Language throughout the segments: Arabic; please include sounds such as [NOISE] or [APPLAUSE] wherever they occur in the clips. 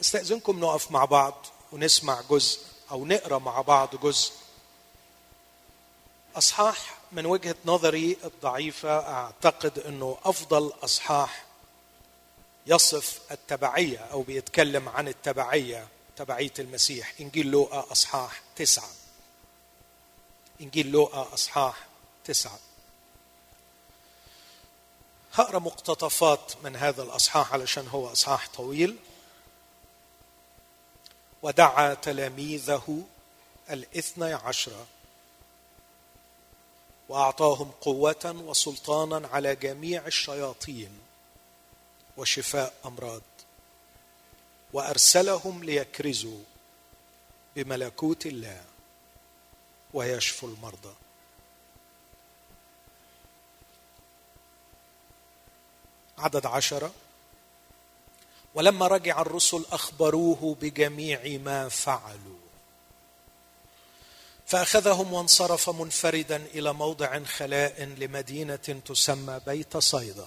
أستأذنكم نقف مع بعض ونسمع جزء أو نقرأ مع بعض جزء. أصحاح من وجهة نظري الضعيفة أعتقد إنه أفضل أصحاح يصف التبعية أو بيتكلم عن التبعية تبعية المسيح. إنجيل لوقا أصحاح تسعة. إنجيل لوقا أصحاح تسعة. هقرأ مقتطفات من هذا الأصحاح علشان هو أصحاح طويل. ودعا تلاميذه الاثني عشر. وأعطاهم قوة وسلطانا على جميع الشياطين وشفاء أمراض. وأرسلهم ليكرزوا بملكوت الله ويشفوا المرضى. عدد عشره ولما رجع الرسل أخبروه بجميع ما فعلوا. فأخذهم وانصرف منفردا إلى موضع خلاء لمدينة تسمى بيت صيدا.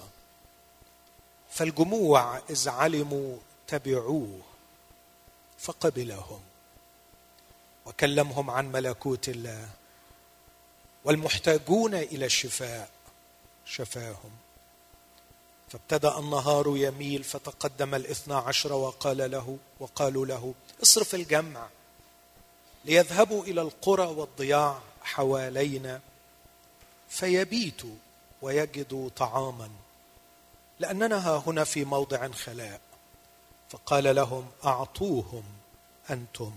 فالجموع إذ علموا تبعوه فقبلهم وكلمهم عن ملكوت الله. والمحتاجون إلى الشفاء شفاهم. فابتدأ النهار يميل فتقدم الاثنى عشر وقال له وقالوا له اصرف الجمع ليذهبوا إلى القرى والضياع حوالينا فيبيتوا ويجدوا طعاما لأننا ها هنا في موضع خلاء فقال لهم أعطوهم أنتم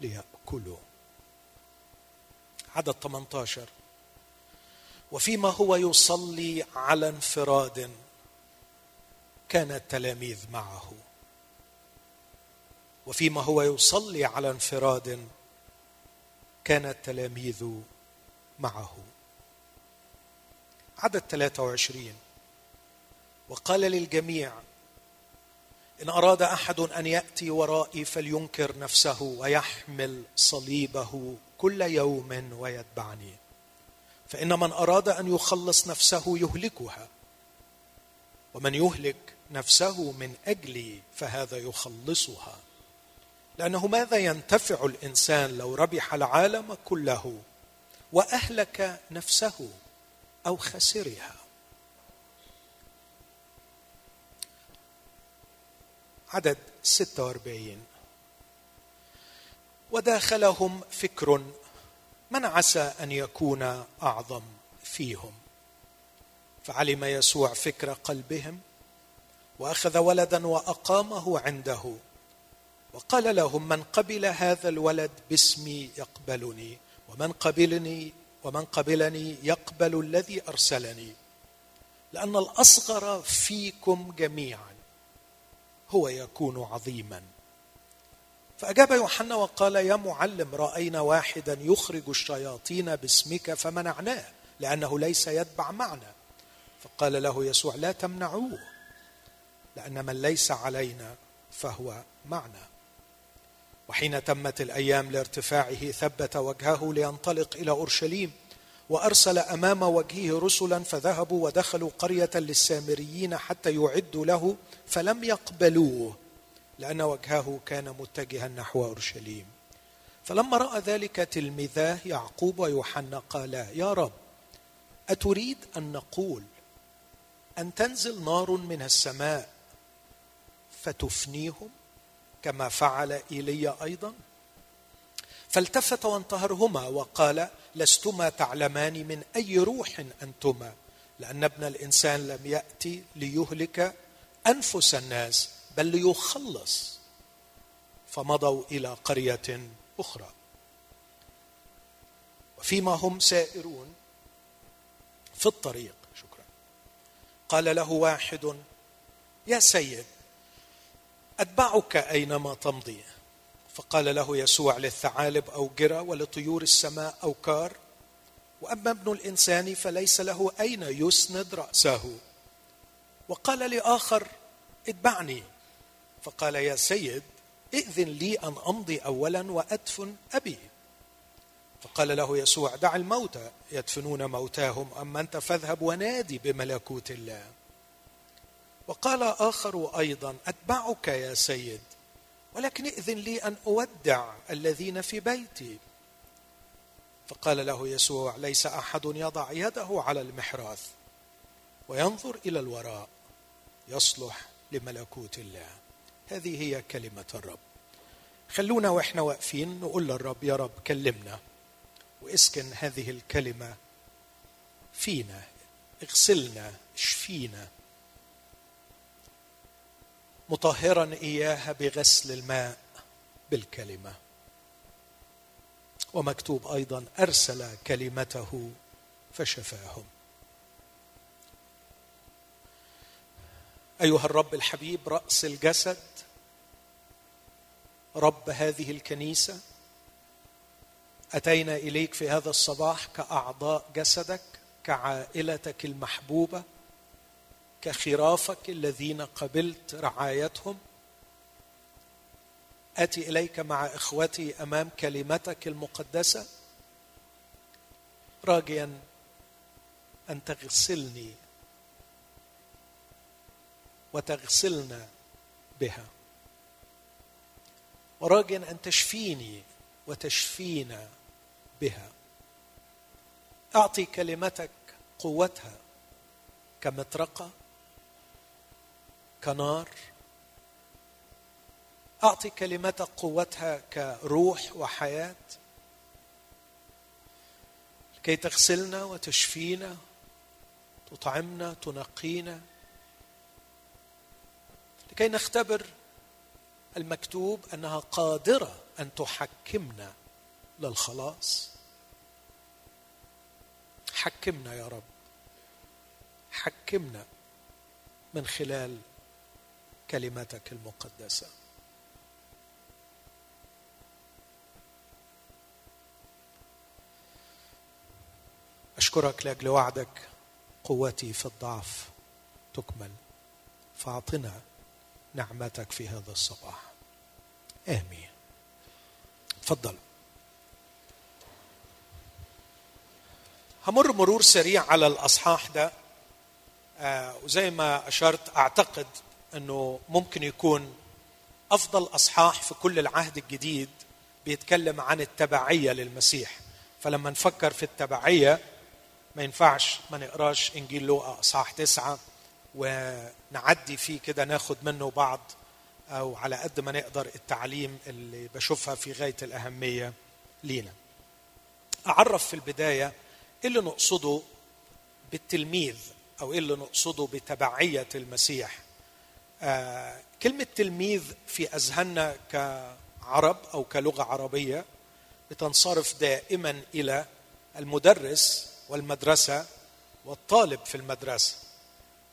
ليأكلوا. عدد 18 وفيما هو يصلي على انفراد كان التلاميذ معه. وفيما هو يصلي على انفراد كان التلاميذ معه. عدد 23 وقال للجميع إن أراد أحد أن يأتي ورائي فلينكر نفسه ويحمل صليبه كل يوم ويتبعني. فإن من أراد أن يخلص نفسه يهلكها ومن يهلك نفسه من اجلي فهذا يخلصها. لأنه ماذا ينتفع الإنسان لو ربح العالم كله وأهلك نفسه أو خسرها؟ عدد 46 وداخلهم فكر من عسى أن يكون أعظم فيهم؟ فعلم يسوع فكر قلبهم؟ وأخذ ولدا وأقامه عنده. وقال لهم من قبل هذا الولد باسمي يقبلني ومن قبلني ومن قبلني يقبل الذي أرسلني. لأن الأصغر فيكم جميعا هو يكون عظيما. فأجاب يوحنا وقال يا معلم رأينا واحدا يخرج الشياطين باسمك فمنعناه لأنه ليس يتبع معنا فقال له يسوع لا تمنعوه. لأن من ليس علينا فهو معنا. وحين تمت الأيام لارتفاعه ثبت وجهه لينطلق إلى أورشليم وأرسل أمام وجهه رسلا فذهبوا ودخلوا قرية للسامريين حتى يعدوا له فلم يقبلوه لأن وجهه كان متجها نحو أورشليم. فلما رأى ذلك تلميذاه يعقوب ويوحنا قالا يا رب أتريد أن نقول أن تنزل نار من السماء فتفنيهم كما فعل إيليا أيضا؟ فالتفت وانتهرهما وقال لستما تعلمان من أي روح أنتما؟ لأن ابن الإنسان لم يأتي ليهلك أنفس الناس بل ليخلص. فمضوا إلى قرية أخرى. وفيما هم سائرون في الطريق شكرا. قال له واحد يا سيد اتبعك أينما تمضي؟ فقال له يسوع للثعالب اوجره ولطيور السماء اوكار وأما ابن الإنسان فليس له أين يسند رأسه. وقال لآخر اتبعني. فقال يا سيد ائذن لي أن أمضي اولا وأدفن أبي. فقال له يسوع دع الموتى يدفنون موتاهم أما أنت فاذهب ونادي بملكوت الله. وقال آخر أيضا أتبعك يا سيد ولكن ائذن لي أن أودع الذين في بيتي. فقال له يسوع ليس أحد يضع يده على المحراث وينظر إلى الوراء يصلح لملكوت الله. هذه هي كلمة الرب. خلونا وإحنا واقفين نقول للرب يا رب كلمنا. واسكن هذه الكلمة فينا اغسلنا اشفينا. مطهرا إياها بغسل الماء بالكلمة. ومكتوب أيضا أرسل كلمته فشفاهم. أيها الرب الحبيب رأس الجسد رب هذه الكنيسة أتينا إليك في هذا الصباح كأعضاء جسدك كعائلتك المحبوبة كخرافك الذين قبلت رعايتهم؟ آتي إليك مع إخوتي أمام كلمتك المقدسة. راجيا أن تغسلني وتغسلنا بها. وراجيا أن تشفيني وتشفينا بها. أعطي كلمتك قوتها كمطرقة. كنار. أعطي كلمتك قوتها كروح وحياة. لكي تغسلنا وتشفينا تطعمنا تنقينا. لكي نختبر المكتوب أنها قادرة أن تحكمنا للخلاص. حكمنا يا رب. حكمنا من خلال كلمتك المقدسة. أشكرك لأجل وعدك قوتي في الضعف تكمل. فأعطنا نعمتك في هذا الصباح. آمين. تفضل. همر مرور سريع على الأصحاح ده. آه وزي ما أشرت أعتقد إنه ممكن يكون أفضل أصحاح في كل العهد الجديد بيتكلم عن التبعية للمسيح فلما نفكر في التبعية ما ينفعش ما نقراش إنجيل لوقا أصحاح تسعة ونعدي فيه كده ناخد منه بعض أو على قد ما نقدر التعليم اللي بشوفها في غاية الأهمية لينا. أعرف في البداية إيه اللي نقصده بالتلميذ أو إيه اللي نقصده بتبعية المسيح. آه كلمة تلميذ في أذهاننا كعرب أو كلغة عربية بتنصرف دائما إلى المدرس والمدرسة والطالب في المدرسة.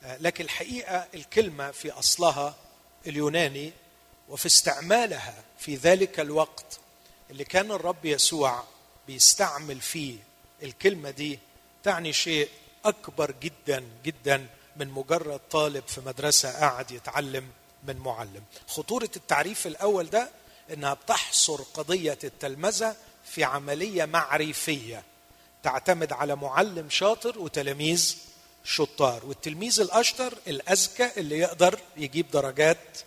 آه لكن الحقيقة الكلمة في أصلها اليوناني وفي استعمالها في ذلك الوقت اللي كان الرب يسوع بيستعمل فيه الكلمة دي تعني شيء أكبر جدا جدا من مجرد طالب في مدرسة قاعد يتعلم من معلم. خطورة التعريف الأول ده إنها بتحصر قضية التلمذة في عملية معرفية تعتمد على معلم شاطر وتلاميذ شطار. والتلميذ الأشطر الأذكى اللي يقدر يجيب درجات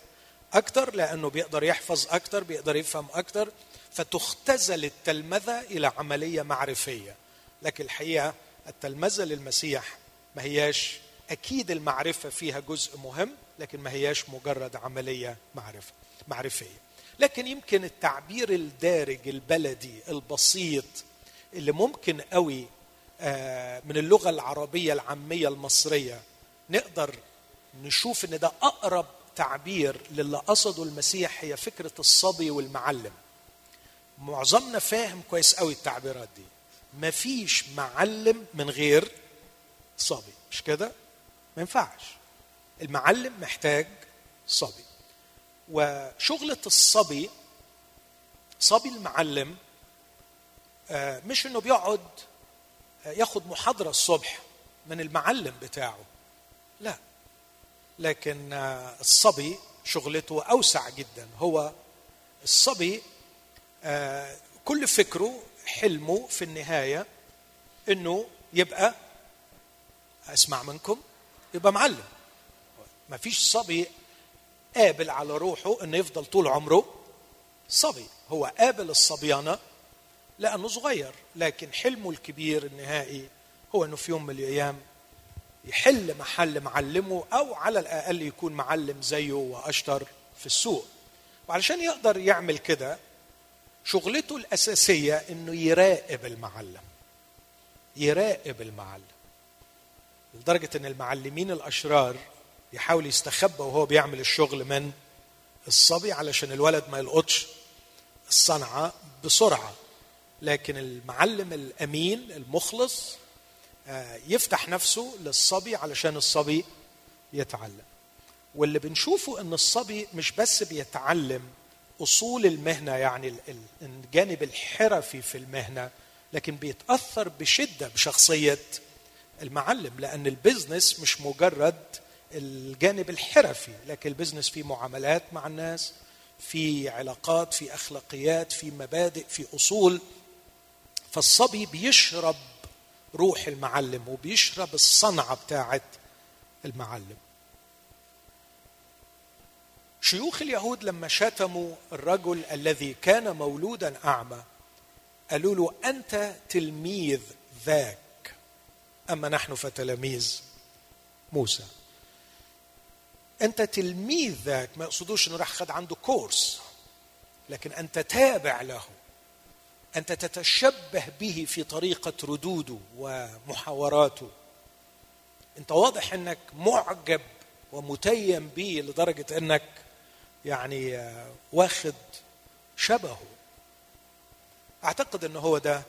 أكتر لأنه بيقدر يحفظ أكتر بيقدر يفهم أكتر فتختزل التلمذة إلى عملية معرفية. لكن الحقيقة التلمذة للمسيح ما هياش أكيد المعرفة فيها جزء مهم لكن ما هياش مجرد عملية معرفة معرفية. لكن يمكن التعبير الدارج البلدي البسيط اللي ممكن قوي من اللغة العربية العامية المصرية نقدر نشوف إن ده أقرب تعبير للي قصده المسيح هي فكرة الصبي والمعلم. معظمنا فاهم كويس قوي التعبيرات دي. مفيش معلم من غير صبي مش كده؟ ما ينفعش. المعلم محتاج صبي. وشغلة الصبي صبي المعلم مش إنه بيقعد ياخد محاضرة الصبح من المعلم بتاعه. لا. لكن الصبي شغلته أوسع جدا. هو الصبي كل فكره حلمه في النهاية إنه يبقى أسمع منكم يبقى معلم. ما فيش صبي قابل على روحه إنه يفضل طول عمره صبي. هو قابل الصبيانة لأنه صغير لكن حلمه الكبير النهائي هو أنه في يوم من الأيام يحل محل معلمه أو على الأقل يكون معلم زيه وأشطر في السوق. وعلشان يقدر يعمل كده شغلته الأساسية أنه يراقب المعلم. يراقب المعلم. لدرجة أن المعلمين الأشرار يحاول يستخبى وهو بيعمل الشغل من الصبي علشان الولد ما يلقطش الصنعة بسرعة. لكن المعلم الأمين المخلص آه، يفتح نفسه للصبي علشان الصبي يتعلم. واللي بنشوفه إن الصبي مش بس بيتعلم أصول المهنة يعني الجانب الحرفي في المهنة لكن بيتأثر بشدة بشخصية المعلم لأن ال business مش مجرد الجانب الحرفي لكن ال business فيه معاملات مع الناس في علاقات في أخلاقيات في مبادئ في أصول. فالصبي بيشرب روح المعلم وبيشرب الصنعة بتاعت المعلم. شيوخ اليهود لما شتموا الرجل الذي كان مولودا أعمى قالوا له أنت تلميذ ذاك. أما نحن فتلاميذ موسى. أنت تلميذ ذاك ما يقصدوش إنه راح خد عنده كورس لكن أنت تابع له. أنت تتشبه به في طريقة ردوده ومحاوراته. أنت واضح إنك معجب ومتيم به لدرجة إنك يعني واخد شبهه. أعتقد إن هو ده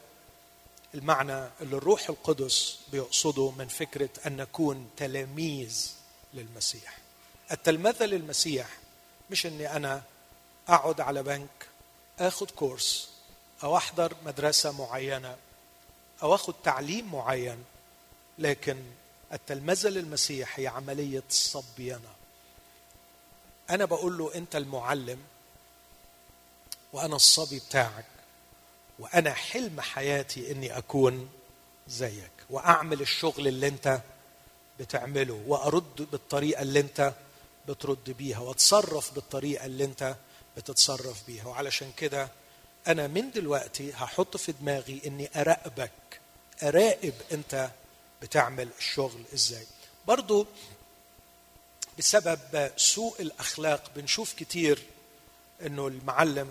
المعنى اللي الروح القدس بيقصده من فكرة أن نكون تلاميذ للمسيح. التلمذة للمسيح مش إني أنا أقعد على بنك آخد كورس أو أحضر مدرسة معينة أو آخد تعليم معين لكن التلمذة للمسيح هي عملية صبينه أنا بقول له أنت المعلم وأنا الصبي بتاعك. وأنا حلم حياتي إني أكون زيك. وأعمل الشغل اللي أنت بتعمله وأرد بالطريقة اللي أنت بترد بيها وأتصرف بالطريقة اللي أنت بتتصرف بيها. وعلشان كده أنا من دلوقتي هحط في دماغي إني أراقبك أراقب أنت بتعمل الشغل إزاي. برضو بسبب سوء الأخلاق بنشوف كتير إنه المعلم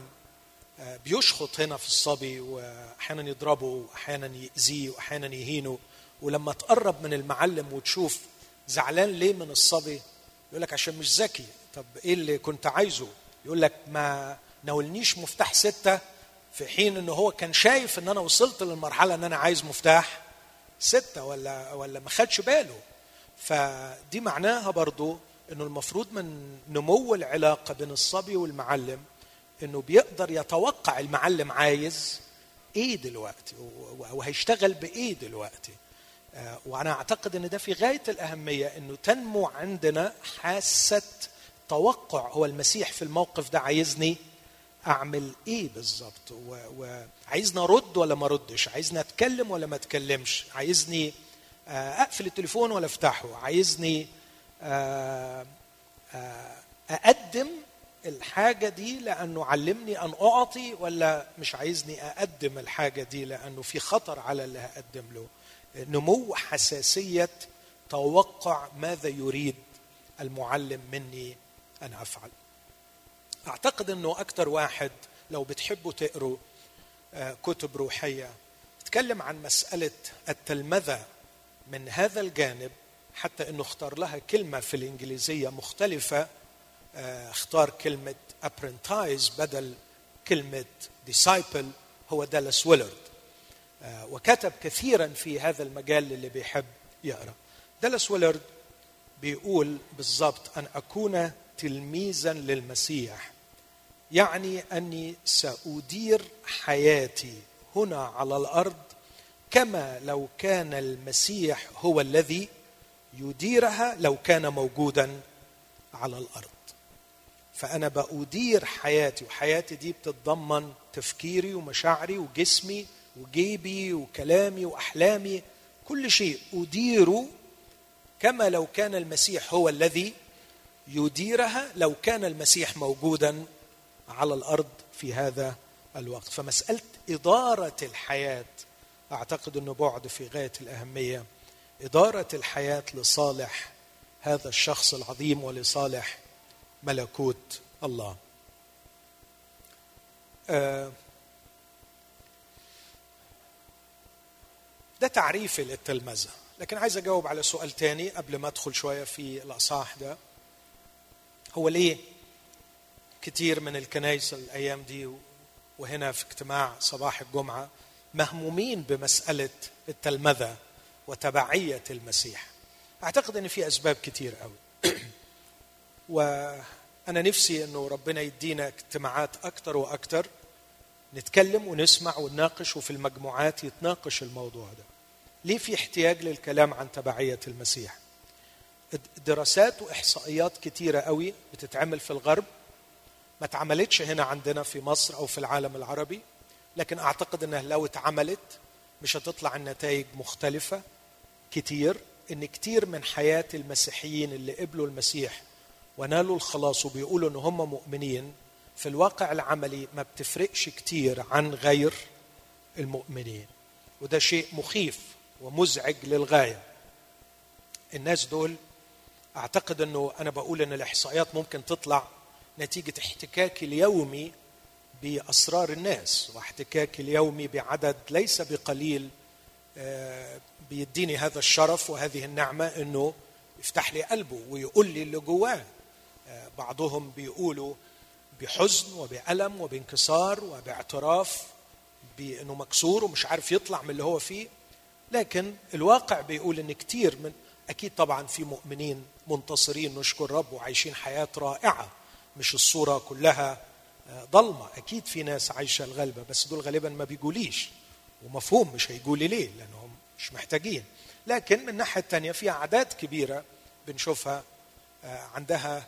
بيشخط هنا في الصبي واحيانا يضربه واحيانا يأذيه واحيانا يهينه. ولما تقرب من المعلم وتشوف زعلان ليه من الصبي يقول لك عشان مش ذكي. طب إيه اللي كنت عايزه؟ يقول لك ما ناولنيش مفتاح ستة في حين انه هو كان شايف إن أنا وصلت للمرحلة إن أنا عايز مفتاح ستة ولا ولا ما خدش باله. فدي معناها برضو إنه المفروض من نمو العلاقة بين الصبي والمعلم إنه بيقدر يتوقع المعلم عايز إيه دلوقتي وهيشتغل بإيه دلوقتي. آه، وأنا أعتقد إن ده في غاية الأهمية إنه تنمو عندنا حاسة توقع هو المسيح في الموقف ده عايزني أعمل إيه بالظبط؟ وعايزني أرد ولا ما أردش؟ عايزني أتكلم ولا ما أتكلمش؟ عايزني آه، أقفل التليفون ولا أفتحه؟ عايزني آه، أقدم الحاجة دي لأنه علمني أن أعطي ولا مش عايزني أقدم الحاجة دي لأنه في خطر على اللي هقدم له. نمو حساسية توقع ماذا يريد المعلم مني أن أفعل. أعتقد إنه أكثر واحد لو بتحبوا تقروا آه، كتب روحية تتكلم عن مسألة التلمذة من هذا الجانب حتى إنه اختار لها كلمة في الإنجليزية مختلفة اختار كلمة ابرنتايز بدل كلمة disciple هو دالاس ويلرد آه، وكتب كثيرا في هذا المجال للي بيحب يقرأ. دالاس ويلرد بيقول بالضبط أن أكون تلميذا للمسيح يعني أني سأدير حياتي هنا على الأرض كما لو كان المسيح هو الذي يديرها لو كان موجودا على الأرض. فأنا بأدير حياتي وحياتي دي بتتضمن تفكيري ومشاعري وجسمي وجيبي وكلامي وأحلامي كل شيء أديره كما لو كان المسيح هو الذي يديرها لو كان المسيح موجودا على الأرض في هذا الوقت. فمسألة إدارة الحياة أعتقد إنه بعد في غاية الأهمية إدارة الحياة لصالح هذا الشخص العظيم ولصالح ملكوت الله. آه، ده تعريفي للتلمذة. لكن عايز أجاوب على سؤال تاني قبل ما أدخل شوية في الأصحاح ده. هو ليه كتير من الكنائس الأيام دي وهنا في اجتماع صباح الجمعة مهمومين بمسألة التلمذة وتبعية المسيح؟ أعتقد أن في أسباب كتير قوي وأنا نفسي أنه ربنا يدينا اجتماعات أكتر وأكتر نتكلم ونسمع ونناقش وفي المجموعات يتناقش الموضوع ده. ليه في احتياج للكلام عن تبعية المسيح؟ دراسات وإحصائيات كتيرة قوي بتتعمل في الغرب ما اتعملتش هنا عندنا في مصر أو في العالم العربي لكن أعتقد أنها لو اتعملت مش هتطلع النتائج مختلفة كتير إن كتير من حياة المسيحيين اللي قبلوا المسيح ونالوا الخلاص وبيقولوا ان هم مؤمنين في الواقع العملي ما بتفرقش كتير عن غير المؤمنين. وده شيء مخيف ومزعج للغاية. الناس دول أعتقد إنه أنا بقول إن الإحصائيات ممكن تطلع نتيجة احتكاكي اليومي بأسرار الناس واحتكاكي اليومي بعدد ليس بقليل آه، بيديني هذا الشرف وهذه النعمة إنه يفتح لي قلبه ويقول لي اللي جواه. بعضهم بيقولوا بحزن وبألم وبانكسار وباعتراف بأنه مكسور ومش عارف يطلع من اللي هو فيه. لكن الواقع بيقول إن كتير من أكيد طبعا في مؤمنين منتصرين نشكر رب وعايشين حياة رائعة مش الصورة كلها آه، ضلمة. أكيد في ناس عايشة الغلبة بس دول غالبا ما بيقوليش ومفهوم مش هيقولي ليه لأنهم مش محتاجين. لكن من الناحية الثانية في أعداد كبيرة بنشوفها آه، عندها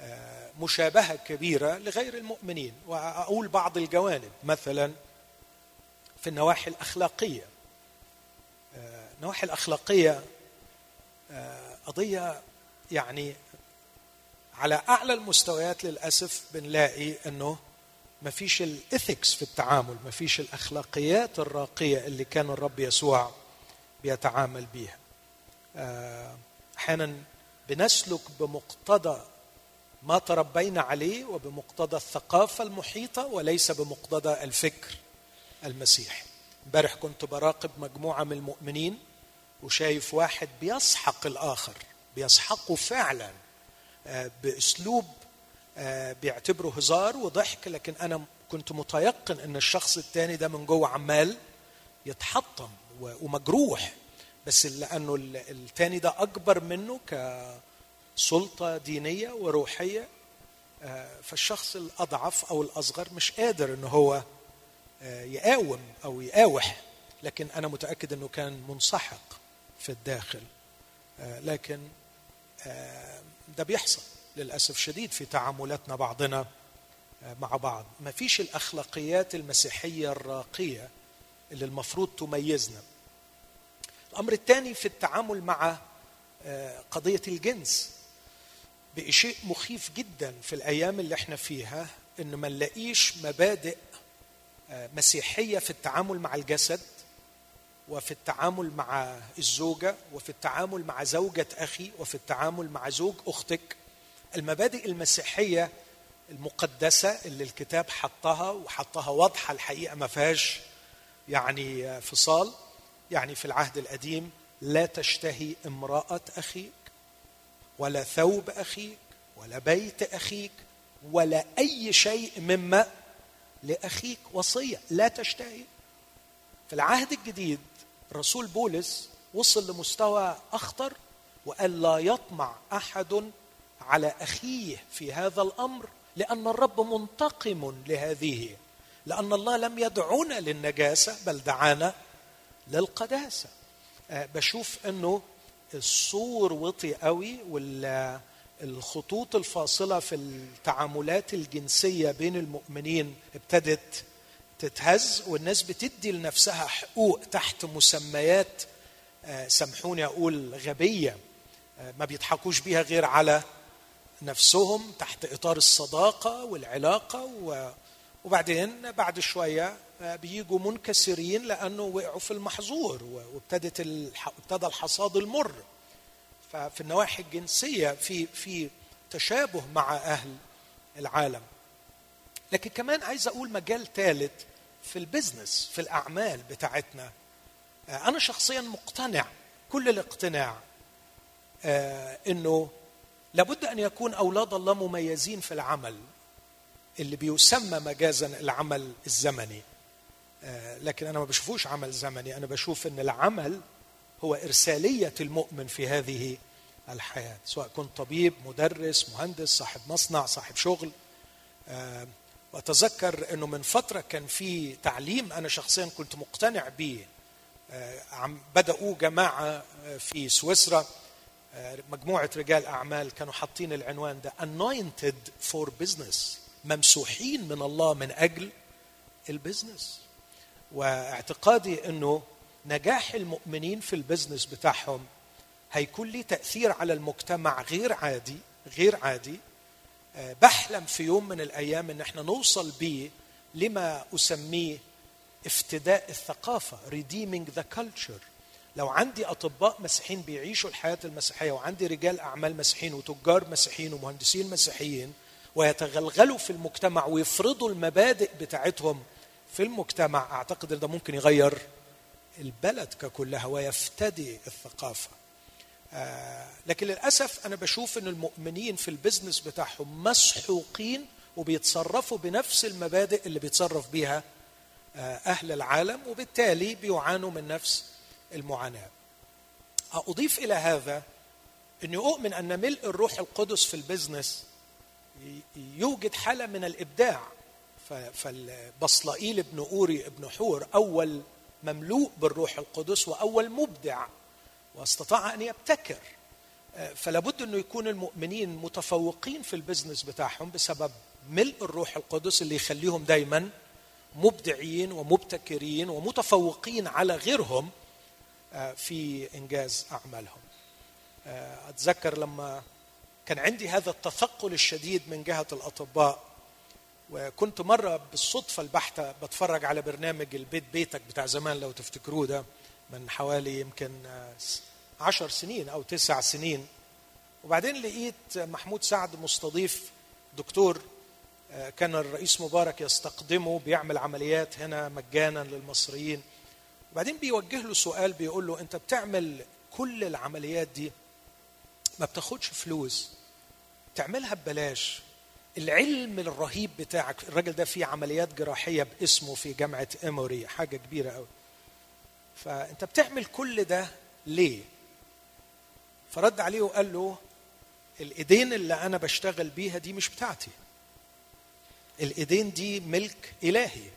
آه، مشابهة كبيرة لغير المؤمنين وأقول بعض الجوانب. مثلا في النواحي الأخلاقية. آه، النواحي الأخلاقية قضية يعني على أعلى المستويات للأسف بنلاقي إنه ما فيش الإثكس في التعامل ما فيش الأخلاقيات الراقية اللي كان الرب يسوع بيتعامل بيها. آه، أحيانا بنسلك بمقتضى ما تربينا عليه وبمقتضى الثقافة المحيطة وليس بمقتضى الفكر المسيحي امبارح كنت براقب مجموعة من المؤمنين وشايف واحد بيسحق الآخر بيسحقه فعلا آه، بأسلوب آه، بيعتبره هزار وضحك لكن أنا كنت متيقن إن الشخص الثاني ده من جوه عمال يتحطم ومجروح. بس لأنه الثاني ده أكبر منه كسلطه دينية وروحية آه، فالشخص الأضعف أو الأصغر مش قادر إن هو آه، يقاوم أو يقاوح لكن أنا متأكد إنه كان منسحق في الداخل لكن ده بيحصل للأسف شديد في تعاملاتنا بعضنا آه، مع بعض. ما فيش الأخلاقيات المسيحية الراقية اللي المفروض تميزنا. الأمر الثاني في التعامل مع آه، قضية الجنس بقي شيء مخيف جدا في الأيام اللي إحنا فيها ان ما نلاقيش مبادئ آه، مسيحية في التعامل مع الجسد وفي التعامل مع الزوجة وفي التعامل مع زوجة أخي وفي التعامل مع زوج أختك. المبادئ المسيحية المقدسة اللي الكتاب حطها وحطها واضحة الحقيقة ما فيهاش يعني فصال يعني في العهد القديم لا تشتهي امرأة اخيك ولا ثوب أخيك ولا بيت أخيك ولا أي شيء مما لأخيك وصية لا تشتهي. في العهد الجديد الرسول بولس وصل لمستوى أخطر وقال لا يطمع أحد على أخيه في هذا الأمر لأن الرب منتقم لهذه لأن الله لم يدعونا للنجاسة بل دعانا للقداسة. أه بشوف إنه الصور وطي قوي والخطوط الفاصلة في التعاملات الجنسية بين المؤمنين ابتدت تتهز والناس بتدي لنفسها حقوق تحت مسميات أه سامحوني أقول غبية أه ما بيضحكوش بيها غير على نفسهم تحت إطار الصداقة والعلاقة وبعدين بعد شوية بيجوا منكسرين لأنه وقعوا في المحظور وابتدت ابتدى الحصاد المر. ففي النواحي الجنسية في في تشابه مع أهل العالم. لكن كمان عايز أقول مجال ثالث في البزنس في الأعمال بتاعتنا. أنا شخصيا مقتنع كل الاقتناع آه، إنه لابد أن يكون أولاد الله مميزين في العمل اللي بيسمى مجازا العمل الزمني. آه، لكن أنا ما بشوفوش عمل زمني. أنا بشوف إن العمل هو إرسالية المؤمن في هذه الحياة سواء كنت طبيب مدرس مهندس صاحب مصنع صاحب شغل. آه، وأتذكر إنه من فترة كان في تعليم أنا شخصيا كنت مقتنع به. عم بدأوا جماعة في سويسرا. مجموعة رجال أعمال كانوا حاطين العنوان ده anointed for business. ممسوحين من الله من أجل ال business. واعتقادي إنه نجاح المؤمنين في ال business بتاعهم هيكون ليه تأثير على المجتمع غير عادي غير عادي. آه، بحلم في يوم من الأيام إن إحنا نوصل بيه لما أسميه افتداء الثقافة redeeming the culture. لو عندي أطباء مسيحيين بيعيشوا الحياة المسيحية وعندي رجال أعمال مسيحيين وتجار مسيحيين ومهندسين مسيحيين ويتغلغلوا في المجتمع ويفرضوا المبادئ بتاعتهم في المجتمع أعتقد ده ممكن يغير البلد ككلها ويفتدي الثقافة. آه لكن للأسف أنا بشوف إن المؤمنين في البزنس بتاعهم مسحوقين وبيتصرفوا بنفس المبادئ اللي بيتصرف بيها آه أهل العالم وبالتالي بيعانوا من نفس المعاناة. أضيف إلى هذا إني أؤمن أن ملء الروح القدس في البزنس يوجد حالة من الإبداع. فالبصلائيل ابن أوري ابن حور أول مملوء بالروح القدس وأول مبدع واستطاع أن يبتكر. فلا بد أنه يكون المؤمنين متفوقين في البزنس بتاعهم بسبب ملء الروح القدس اللي يخليهم دايما مبدعين ومبتكرين ومتفوقين على غيرهم في إنجاز أعمالهم. أتذكر لما كان عندي هذا التثقل الشديد من جهة الأطباء وكنت مرة بالصدفة البحتة بتفرج على برنامج البيت بيتك بتاع زمان لو تفتكروه ده من حوالي يمكن عشر سنين أو تسع سنين. وبعدين لقيت محمود سعد مستضيف دكتور كان الرئيس مبارك يستقدمه بيعمل عمليات هنا مجانا للمصريين. وبعدين بيوجه له سؤال بيقول له أنت بتعمل كل العمليات دي ما بتاخدش فلوس تعملها ببلاش. العلم الرهيب بتاعك الراجل ده فيه عمليات جراحية باسمه في جامعة إيموري حاجة كبيرة قوي فأنت بتعمل كل ده ليه؟ فرد عليه وقال له الإيدين اللي أنا بشتغل بيها دي مش بتاعتي. الإيدين دي ملك إلهي.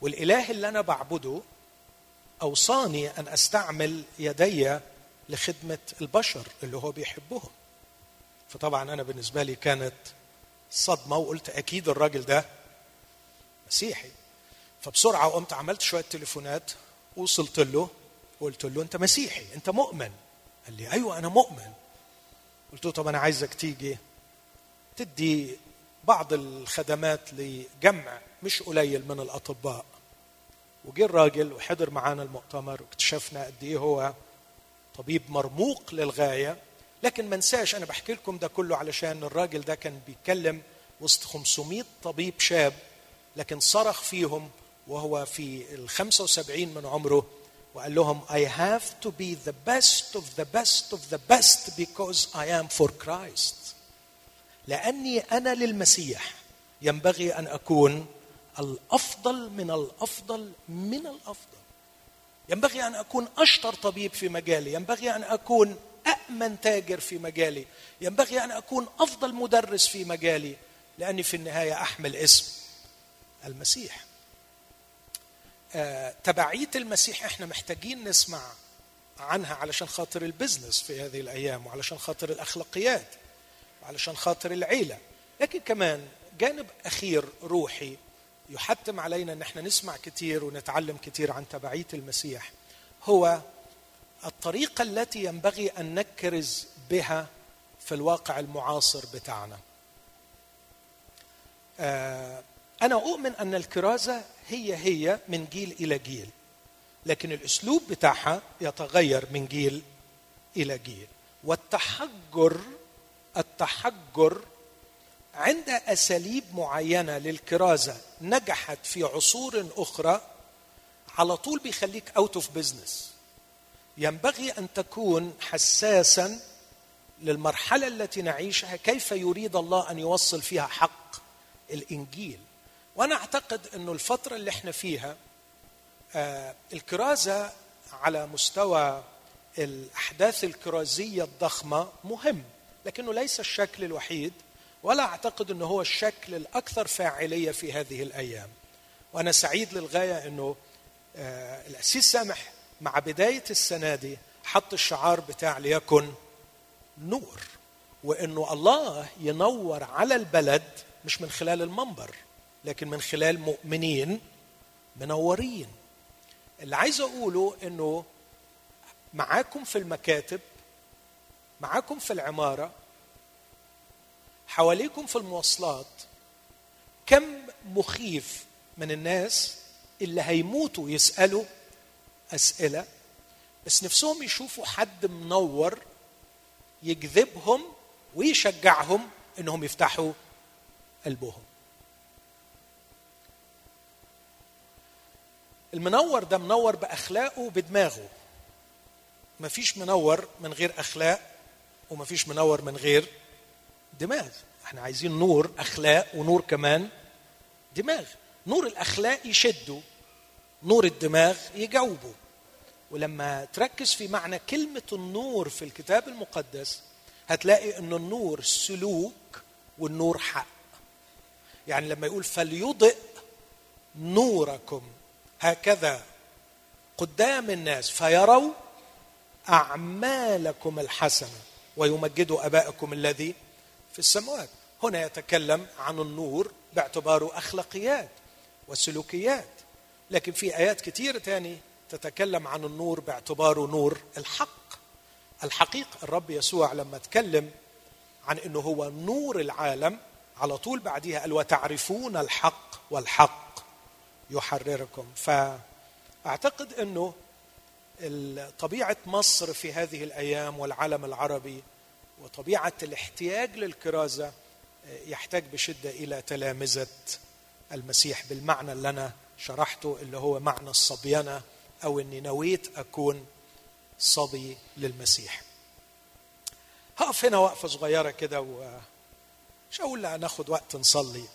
والإله اللي أنا بعبده أوصاني أن أستعمل يدي لخدمة البشر اللي هو بيحبهم. فطبعا أنا بالنسبة لي كانت صدمة وقلت أكيد الراجل ده مسيحي. فبسرعة قمت عملت شوية تليفونات وصلت له وقلت له أنت مسيحي أنت مؤمن؟ قال لي أيوة أنا مؤمن. قلت له طب أنا عايزك تيجي تدي بعض الخدمات لجمع مش قليل من الأطباء. وجه الراجل وحضر معانا المؤتمر واكتشفنا قد إيه هو طبيب مرموق للغاية. لكن ما انساش أنا بحكي لكم ده كله علشان الراجل ده كان بيتكلم وسط 500 طبيب شاب لكن صرخ فيهم وهو في ال 75 من عمره وقال لهم I have to be the best of the best of the best because I am for Christ. لأني أنا للمسيح ينبغي أن أكون الأفضل من الأفضل من الأفضل. ينبغي أن أكون أشطر طبيب في مجالي. ينبغي أن أكون امن تاجر في مجالي. ينبغي أن أكون أفضل مدرس في مجالي لأني في النهاية أحمل اسم المسيح. آه، تبعية المسيح إحنا محتاجين نسمع عنها علشان خاطر البزنس في هذه الأيام وعلشان خاطر الأخلاقيات وعلشان خاطر العيلة. لكن كمان جانب أخير روحي يحتم علينا إن إحنا نسمع كتير ونتعلم كتير عن تبعية المسيح هو الطريقة التي ينبغي أن نكرز بها في الواقع المعاصر بتاعنا. آه، أنا أؤمن أن الكرازة هي هي من جيل إلى جيل لكن الأسلوب بتاعها يتغير من جيل إلى جيل. والتحجر التحجر عند أساليب معينة للكرازة نجحت في عصور أخرى على طول بيخليك out of business ينبغي أن تكون حساسا للمرحلة التي نعيشها كيف يريد الله أن يوصل فيها حق الإنجيل. وأنا أعتقد انه الفترة اللي إحنا فيها آه الكرازة على مستوى الأحداث الكرازية الضخمة مهم لكنه ليس الشكل الوحيد ولا أعتقد أنه هو الشكل الأكثر فاعلية في هذه الأيام. وأنا سعيد للغاية أنه آه الأسيس سامح مع بداية السنة دي حط الشعار بتاع ليكن نور وإنه الله ينور على البلد مش من خلال المنبر لكن من خلال مؤمنين منورين. اللي عايز أقوله إنه معاكم في المكاتب معاكم في العمارة حواليكم في المواصلات كم مخيف من الناس اللي هيموتوا يسألوا أسئلة بس نفسهم يشوفوا حد منور يجذبهم ويشجعهم إنهم يفتحوا قلبهم. المنور ده منور بأخلاقه وبدماغه. مفيش منور من غير أخلاق ومفيش منور من غير دماغ. إحنا عايزين نور أخلاق ونور كمان دماغ. نور الأخلاق يشده. نور الدماغ يجاوبه. ولما تركز في معنى كلمة النور في الكتاب المقدس هتلاقي إن النور سلوك والنور حق. يعني لما يقول فليضئ نوركم هكذا قدام الناس فيروا أعمالكم الحسنة ويمجدوا أبائكم الذي في السماوات. هنا يتكلم عن النور باعتباره أخلاقيات وسلوكيات. لكن في آيات كثيره تاني تتكلم عن النور باعتباره نور الحق. الحقيقة الرب يسوع لما تكلم عن إنه هو نور العالم على طول بعديها قال وتعرفون الحق والحق يحرركم فأعتقد إنه طبيعة مصر في هذه الأيام والعالم العربي وطبيعة الاحتياج للكرازة يحتاج بشدة إلى تلامذة المسيح بالمعنى اللي أنا شرحته اللي هو معنى الصبينه أو إني نويت أكون صبي للمسيح. هقف هنا وقفة صغيرة كده ومش هقول ناخد وقت نصلي.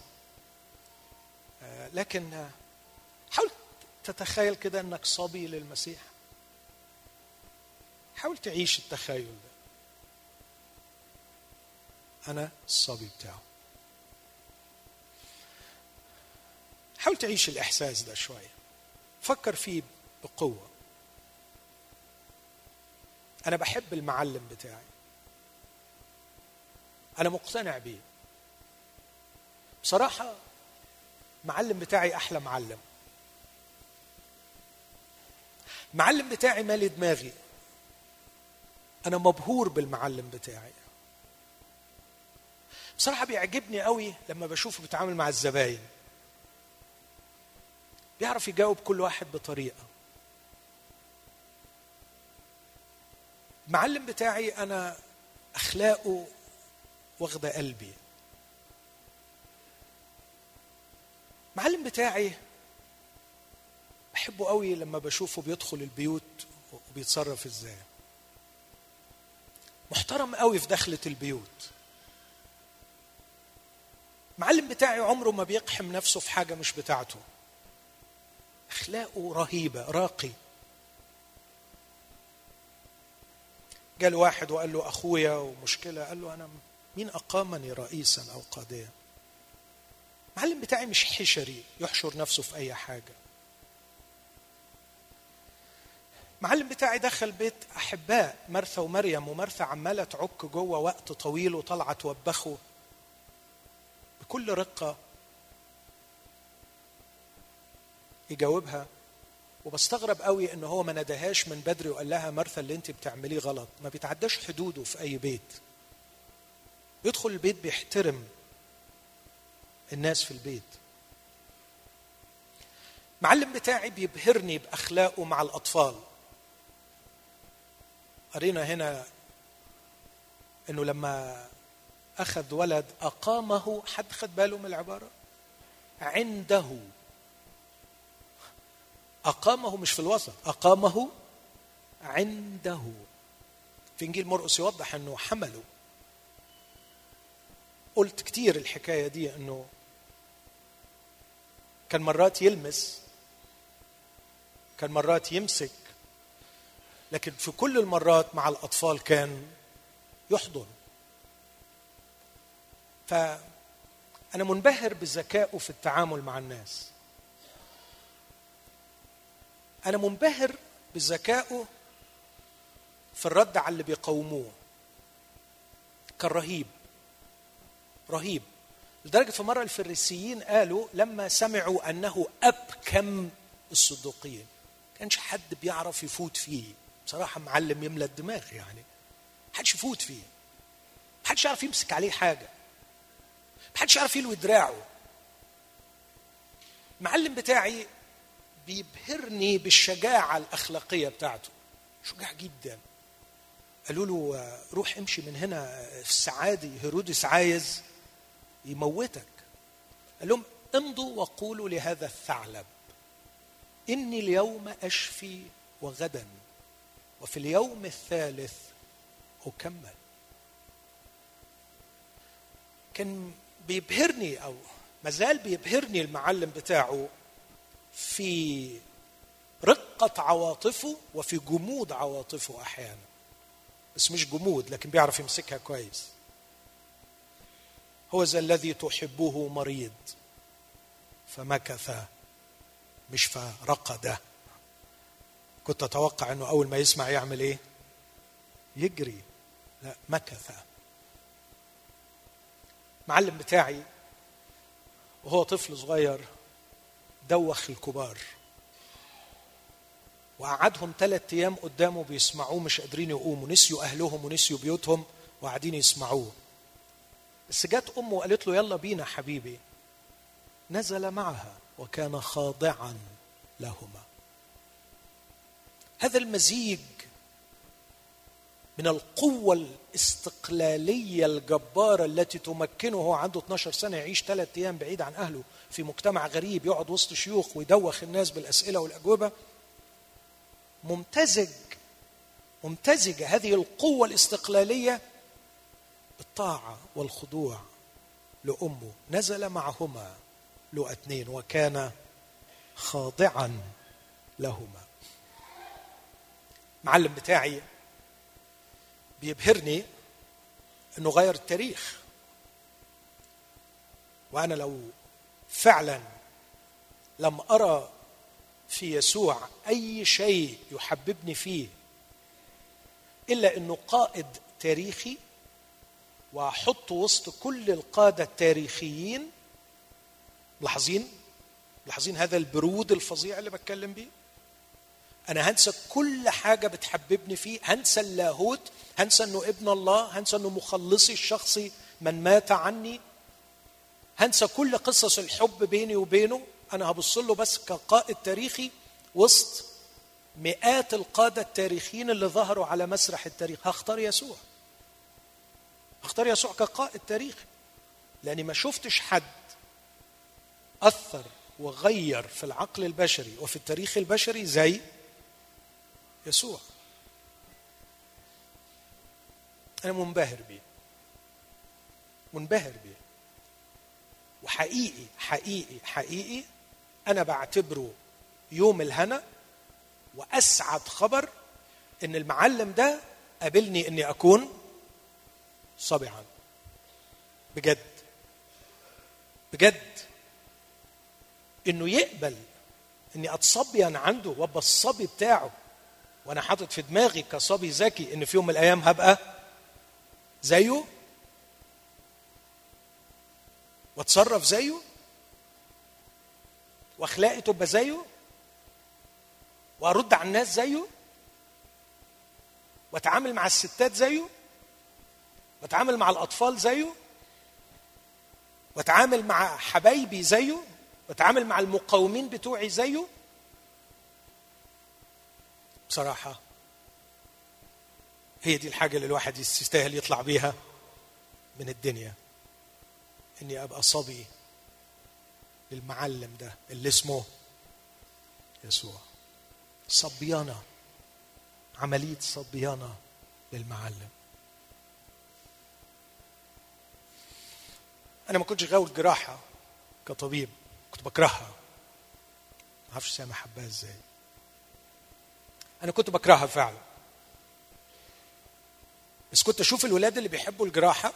لكن حاول تتخيل كده إنك صبي للمسيح. حاول تعيش التخيل ده. أنا الصبي بتاعه. حاول تعيش الإحساس ده شوية. فكر فيه بقوة. أنا بحب المعلم بتاعي. أنا مقتنع بيه. بصراحة معلم بتاعي أحلى معلم. المعلم بتاعي مالي دماغي. أنا مبهور بالمعلم بتاعي. بصراحة بيعجبني قوي لما بشوفه بيتعامل مع الزباين. بيعرف يجاوب كل واحد بطريقة. المعلم بتاعي أنا أخلاقه واخدة قلبي. المعلم بتاعي بحبه قوي لما بشوفه بيدخل البيوت وبيتصرف إزاي. محترم قوي في دخلة البيوت. المعلم بتاعي عمره ما بيقحم نفسه في حاجة مش بتاعته. أخلاقه رهيبة راقي. جاء واحد وقال له أخويا ومشكلة قال له أنا مين أقامني رئيسا أو قاضيا المعلم بتاعي مش حشري يحشر نفسه في أي حاجة. المعلم بتاعي دخل بيت أحباء مرثا ومريم ومرثا عمالة تعك جوه وقت طويل وطالعه توبخه بكل رقة يجاوبها. وبستغرب قوي إن هو ما ندهاش من بدري وقال لها مرثا اللي أنت بتعمليه غلط. ما بيتعداش حدوده في أي بيت. يدخل البيت بيحترم الناس في البيت. معلم بتاعي بيبهرني بأخلاقه مع الأطفال. قرينا هنا إنه لما أخذ ولد أقامه حد خد باله من العبارة؟ عنده. أقامه مش في الوسط أقامه عنده. في إنجيل مرقس يوضح إنه حمله. قلت كتير الحكاية دي إنه كان مرات يلمس كان مرات يمسك لكن في كل المرات مع الأطفال كان يحضن. فأنا منبهر بذكائه في التعامل مع الناس. أنا منبهر بذكائه في الرد على اللي بيقاوموه. كان رهيب. رهيب لدرجة في مرة الفريسيين قالوا لما سمعوا أنه أبكم الصدوقيين كانش حد بيعرف يفوت فيه. بصراحة معلم يملى الدماغ يعني. محدش يفوت فيه. محدش يعرف يمسك عليه حاجة. محدش يعرف يلوي دراعه. المعلم بتاعي بيبهرني بالشجاعة الأخلاقية بتاعته. شجاع جدا. قالوا له روح امشي من هنا في السعادي هيرودس عايز يموتك. قال لهم امضوا وقولوا لهذا الثعلب إني اليوم أشفي وغدا وفي اليوم الثالث أكمل. كان بيبهرني أو مازال بيبهرني المعلم بتاعه. في رقة عواطفه وفي جمود عواطفه أحيانا. بس مش جمود لكن بيعرف يمسكها كويس. هو ذا الذي تحبه مريض. فمكث مش فرقد. كنت أتوقع إنه أول ما يسمع يعمل إيه؟ يجري. لا مكث. معلم بتاعي وهو طفل صغير دوخ الكبار. وقعدهم ثلاثة أيام قدامه بيسمعوه مش قادرين يقوموا. نسيوا أهلهم ونسيوا بيوتهم وقاعدين يسمعوه. بس جت أمه وقالت له يلا بينا حبيبي. نزل معها وكان خاضعا لهما. هذا المزيج من القوة الاستقلالية الجبارة التي تمكنه عنده 12 سنة يعيش ثلاثة أيام بعيد عن أهله. في مجتمع غريب يقعد وسط شيوخ ويدوخ الناس بالأسئلة والأجوبة ممتزج ممتزجة هذه القوة الاستقلالية بالطاعة والخضوع لأمه. نزل معهما لو اثنين وكان خاضعا لهما. معلم بتاعي بيبهرني إنه غير التاريخ. وأنا لو فعلا لم أرى في يسوع أي شيء يحببني فيه إلا إنه قائد تاريخي واحطه وسط كل القادة التاريخيين. ملاحظين؟ ملاحظين هذا البرود الفظيع اللي بتكلم بيه؟ أنا هنسى كل حاجة بتحببني فيه هنسى اللاهوت هنسى إنه ابن الله هنسى إنه مخلصي الشخصي من مات عني. هنسى كل قصص الحب بيني وبينه. أنا هبص له بس كقائد تاريخي وسط مئات القادة التاريخيين اللي ظهروا على مسرح التاريخ. هختار يسوع. هختار يسوع كقائد تاريخي لأني ما شفتش حد أثر وغير في العقل البشري وفي التاريخ البشري زي يسوع. أنا منبهر بيه. منبهر بيه. وحقيقي حقيقي حقيقي أنا بعتبره يوم الهنا وأسعد خبر إن المعلم ده قابلني إني أكون صبعا بجد بجد إنه يقبل إني اتصبين عنده وابقى الصبي بتاعه وأنا حاطط في دماغي كصبي ذكي إن في يوم من الأيام هبقى زيه واتصرف زيه؟ واخلاقي تبقى زيه؟ وارد على الناس زيه؟ واتعامل مع الستات زيه؟ واتعامل مع الأطفال زيه؟ واتعامل مع حبايبي زيه؟ واتعامل مع المقاومين بتوعي زيه؟ بصراحة هي دي الحاجة اللي الواحد يستاهل يطلع بيها من الدنيا. إني أبقى صبي للمعلم ده اللي اسمه يسوع. صبيانه عملية صبيانه للمعلم. أنا ما كنتش غاوي الجراحة كطبيب كنت بكرهها. ما أعرفش سامح حباها إزاي. أنا كنت بكرهها فعلا. بس كنت أشوف الولاد اللي بيحبوا الجراحة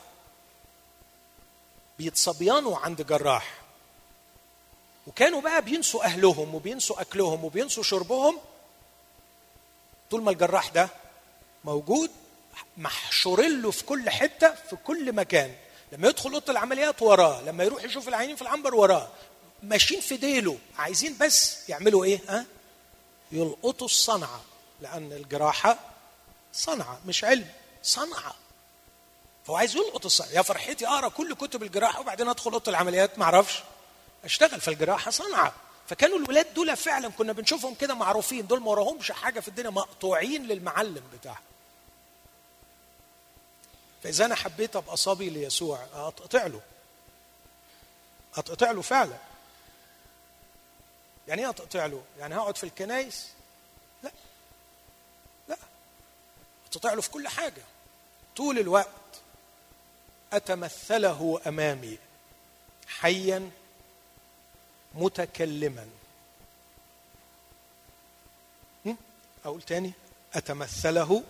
بيتصبيانوا عند جراح. وكانوا بقى بينسوا أهلهم وبينسوا أكلهم وبينسوا شربهم. طول ما الجراح ده موجود محشورين له في كل حتة في كل مكان. لما يدخل أوضة العمليات وراه لما يروح يشوف العينين في العنبر وراه ماشيين في ديله. عايزين بس يعملوا إيه؟ ها؟ يلقطوا الصنعة. لأن الجراحة صنعة مش علم صنعة. فهو عايز يلقط الصنعه يا فرحتي أقرأ كل كتب الجراحة وبعدين أدخل أوضة العمليات ما أعرفش اشتغل في الجراحة صنعه فكانوا الولاد دول فعلا كنا بنشوفهم كده معروفين دول ما وراهمش حاجة في الدنيا مقطوعين للمعلم بتاعهم. فإذا أنا حبيت أبقى صبي ليسوع اقطع له. اقطع له فعلا. يعني إيه اقطع له؟ يعني هقعد في الكنايس؟ لا. لا. اقطع له في كل حاجة. طول الوقت. أتمثله أمامي حيا متكلما. أقول تاني. أتمثله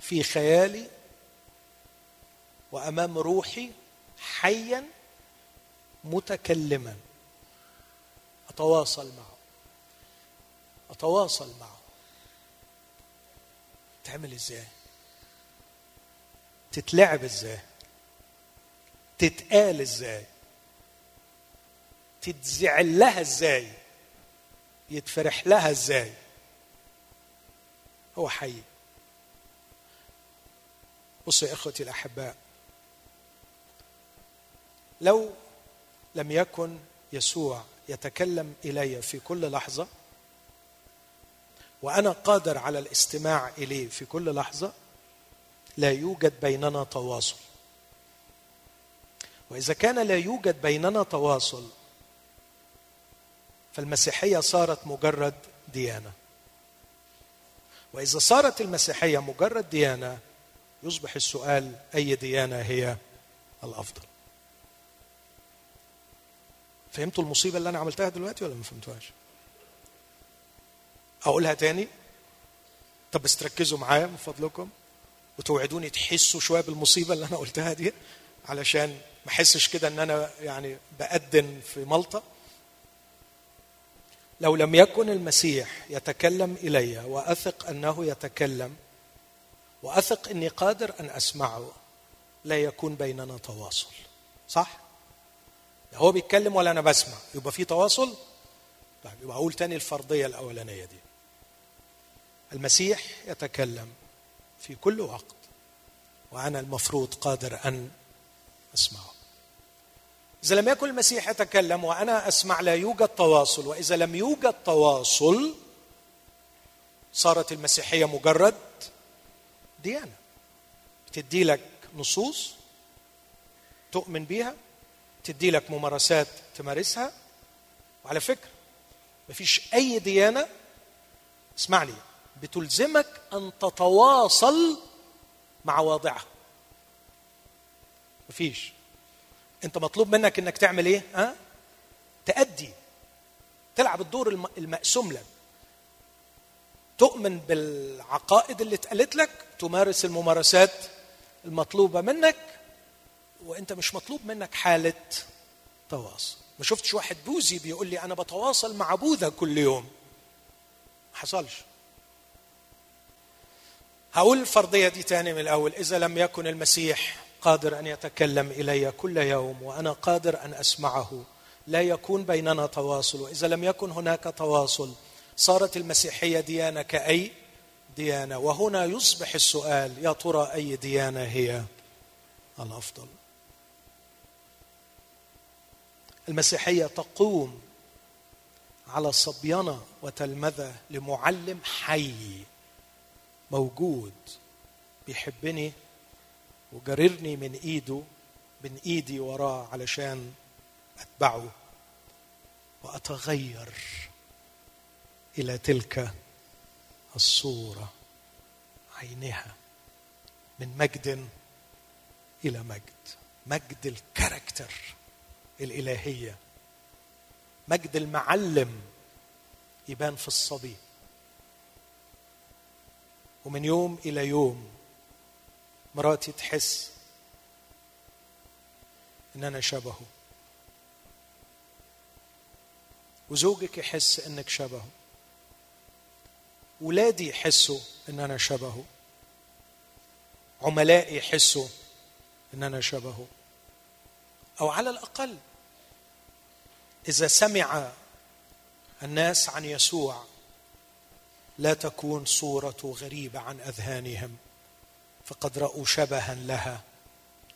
في خيالي وأمام روحي حيا متكلما. أتواصل معه. أتواصل معه. تعمل إزاي؟ تتلعب إزاي؟ تتقال إزاي؟ تتزعل لها إزاي؟ يتفرح لها إزاي؟ هو حي. بصوا يا إخوتي الأحباء لو لم يكن يسوع يتكلم إلي في كل لحظة وأنا قادر على الاستماع إليه في كل لحظة لا يوجد بيننا تواصل. وإذا كان لا يوجد بيننا تواصل فالمسيحية صارت مجرد ديانة. وإذا صارت المسيحية مجرد ديانة يصبح السؤال أي ديانة هي الأفضل؟ فهمتوا المصيبة اللي أنا عملتها دلوقتي ولا ما فهمتوهاش؟ أقولها تاني؟ طب بس تركزوا معايا من فضلكم وتوعدوني تحسوا شوية بالمصيبة اللي أنا قلتها دي علشان ما احسش كده إن أنا يعني بأدن في ملطة. لو لم يكن المسيح يتكلم إلي وأثق أنه يتكلم وأثق إني قادر أن أسمعه لا يكون بيننا تواصل. صح؟ هو بيتكلم ولا أنا بسمع. يبقى في تواصل؟ طيب يبقى أقول تاني الفرضية الأولانية دي. المسيح يتكلم في كل وقت وأنا المفروض قادر أن أسمعه. إذا لم يكن المسيح يتكلم وأنا أسمع لا يوجد تواصل وإذا لم يوجد تواصل صارت المسيحية مجرد ديانة. بتدي لك نصوص تؤمن بيها تدي لك ممارسات تمارسها. وعلى فكرة مفيش أي ديانة اسمع لي بتلزمك أن تتواصل مع واضعها. مفيش. انت مطلوب منك انك تعمل إيه؟ ها؟ تأدي. تلعب الدور المقسوم لك. تؤمن بالعقائد اللي اتقالت لك تمارس الممارسات المطلوبة منك وانت مش مطلوب منك حالة تواصل. ما شفتش واحد بوذي بيقول لي أنا بتواصل مع بوذا كل يوم. ما حصلش. هقول الفرضية دي تاني من الأول. إذا لم يكن المسيح قادر أن يتكلم إلي كل يوم وأنا قادر أن أسمعه. لا يكون بيننا تواصل. وإذا لم يكن هناك تواصل صارت المسيحية ديانة كأي ديانة؟ وهنا يصبح السؤال يا ترى أي ديانة هي؟ الأفضل. المسيحية تقوم على صبينه وتلمذة لمعلم حي موجود بيحبني وجررني من إيده من إيدي وراه علشان أتبعه. وأتغير إلى تلك الصورة عينها من مجد إلى مجد. مجد الكاركتر الإلهية. مجد المعلم يبان في الصبي. ومن يوم إلى يوم مراتي تحس ان أنا شبهه وزوجك يحس إنك شبهه ولادي يحسوا ان أنا شبهه عملائي يحسوا ان أنا شبهه أو على الأقل إذا سمع الناس عن يسوع لا تكون صورته غريبة عن أذهانهم. فقد رأوا شبها لها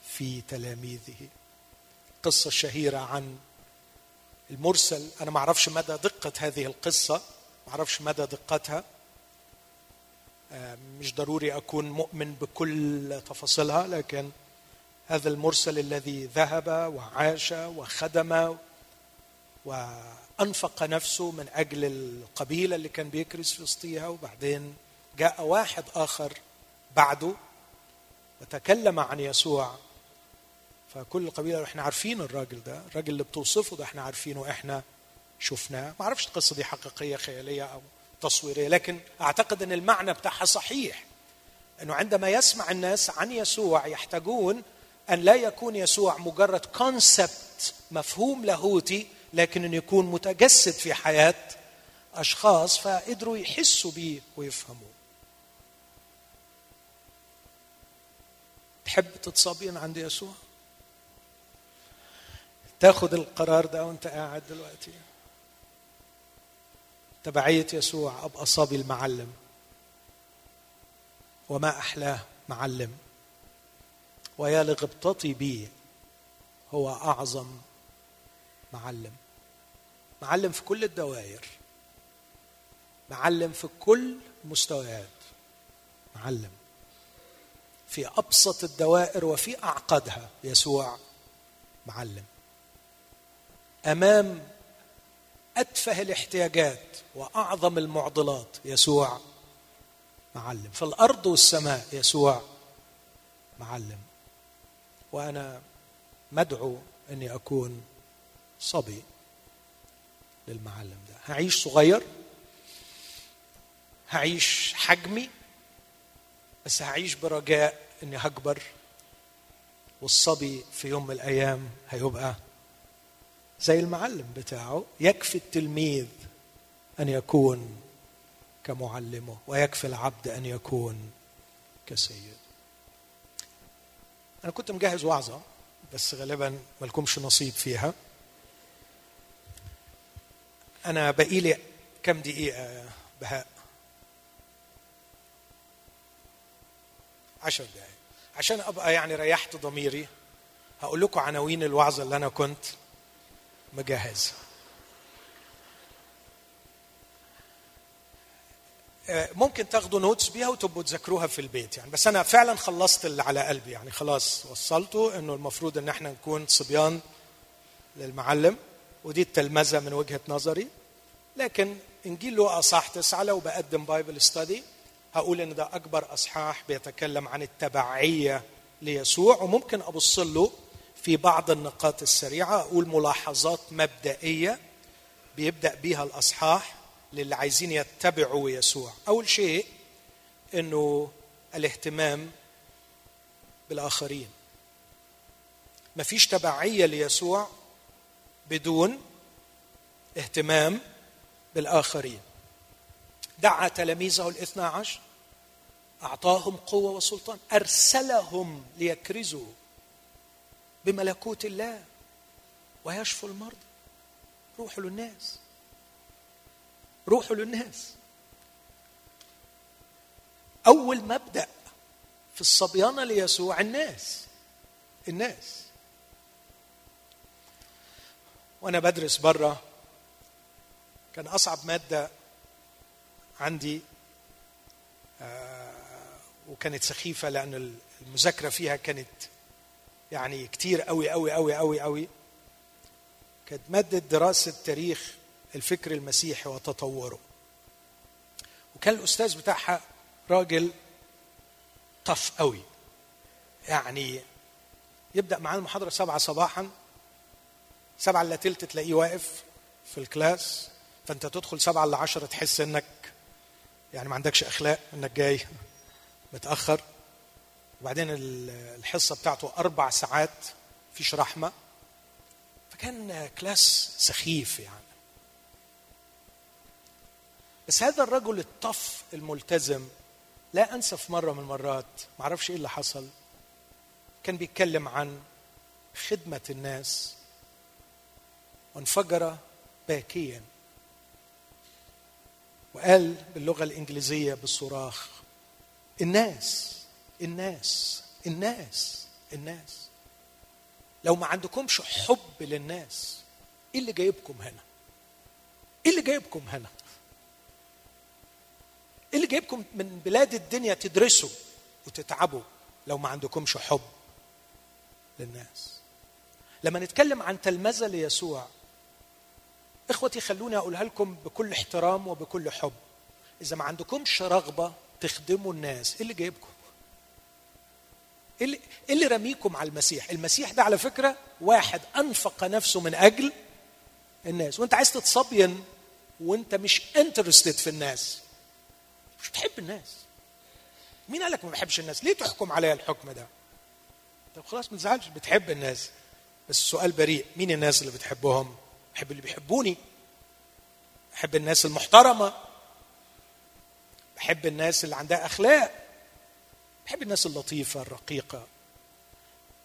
في تلاميذه. القصة الشهيره عن المرسل. أنا ما أعرفش مدى دقة هذه القصة ما أعرفش مدى دقتها. آه، مش ضروري أكون مؤمن بكل تفاصيلها لكن هذا المرسل الذي ذهب وعاش وخدم وأنفق نفسه من أجل القبيلة اللي كان بيكرس في وسطيها وبعدين جاء واحد آخر بعده وتكلم عن يسوع. فكل القبيله إحنا عارفين الراجل ده الراجل اللي بتوصفه ده إحنا عارفينه إحنا شفناه. ما أعرفش القصة دي حقيقية خيالية أو تصويرية لكن أعتقد إن المعنى بتاعها صحيح. إنه عندما يسمع الناس عن يسوع يحتاجون أن لا يكون يسوع مجرد كونسبت مفهوم لاهوتي لكن إنه يكون متجسد في حياة أشخاص فقدروا يحسوا بيه ويفهموه. تحب تتصابين عند يسوع؟ تأخذ القرار ده وأنت قاعد دلوقتي. تبعية يسوع أبقى صبي المعلم. وما أحلاه معلم. ويا لغبطتي بي هو أعظم معلم. معلم في كل الدوائر. معلم في كل المستويات معلم. في أبسط الدوائر وفي اعقدها يسوع معلم. أمام أتفه الاحتياجات وأعظم المعضلات. يسوع معلم. في الأرض والسماء. يسوع معلم. وأنا مدعو أني أكون صبي للمعلم ده. هعيش صغير هعيش حجمي بس هعيش برجاء إني هكبر والصبي في يوم من الأيام هيبقى زي المعلم بتاعه. يكفي التلميذ أن يكون كمعلمه ويكفي العبد أن يكون كسيد. أنا كنت مجهز وعظة بس غالبا ملكمش نصيب فيها. أنا باقي لي كم دقيقة بهاء. عشر دقائق عشان أبقى يعني ريحت ضميري هقول لكم عناوين الوعظة اللي أنا كنت مجهزها. آه، ممكن تاخدوا نوتس بيها وتبقوا تذاكروها في البيت يعني. بس أنا فعلا خلصت اللي على قلبي يعني. خلاص وصلته إنه المفروض إن إحنا نكون صبيان للمعلم. ودي التلمذة من وجهة نظري. لكن إنجيل لوقا صح تسعة لو بقدم بايبل ستادي هقول إن ده أكبر أصحاح بيتكلم عن التبعية ليسوع وممكن أبص له في بعض النقاط السريعة أقول ملاحظات مبدئية بيبدأ بيها الأصحاح للي عايزين يتبعوا يسوع. أول شيء إنه الاهتمام بالآخرين. مفيش تبعية ليسوع بدون اهتمام بالآخرين. دعا تلاميذه الاثنى عشر. أعطاهم قوة وسلطان أرسلهم ليكرزوا بملكوت الله ويشفوا المرضى. روحوا للناس. روحوا للناس. أول مبدأ في الصبيانه ليسوع الناس. الناس. وأنا بدرس بره كان أصعب مادة عندي آه، وكانت سخيفة لأن المذاكرة فيها كانت يعني كتير قوي قوي قوي قوي قوي كانت مادة دراسة تاريخ الفكر المسيحي وتطوره. وكان الأستاذ بتاعها راجل tough قوي يعني يبدأ معانا المحاضرة سبعة صباحا. سبعة إلا تلت تلاقيه واقف في ال class. فأنت تدخل سبعة إلا عشرة تحس إنك يعني ما عندكش أخلاق إنك جاي متأخر. وبعدين الحصة بتاعته أربع ساعات فيش رحمة. فكان class سخيف يعني. بس هذا الرجل الطف الملتزم لا أنسى في مرة من المرات ما أعرفش إيه اللي حصل. كان بيتكلم عن خدمة الناس. وانفجر باكيا. وقال باللغة الإنجليزية بالصراخ الناس الناس الناس الناس. لو ما عندكمش حب للناس إيه اللي جايبكم هنا؟ إيه اللي جايبكم هنا؟ إيه اللي جايبكم من بلاد الدنيا تدرسوا وتتعبوا لو ما عندكمش حب للناس؟ لما نتكلم عن تلمذة ليسوع إخوتي خلوني أقولها لكم بكل احترام وبكل حب. إذا ما عندكمش رغبة تخدموا الناس. إيه اللي جايبكم؟ إيه اللي, إيه رميكم على المسيح؟ المسيح ده على فكرة واحد أنفق نفسه من أجل الناس. وأنت عايز تتصبين وأنت مش انترستد في الناس. مش بتحب الناس. مين قال لك ما بحبش الناس؟ ليه تحكم عليا الحكم ده؟ طب خلاص ما تزعلش بتحب الناس. بس السؤال بريء. مين الناس اللي بتحبهم؟ بحب اللي بيحبوني. بحب الناس المحترمة. بحب الناس اللي عندها أخلاق. بحب الناس اللطيفة الرقيقة.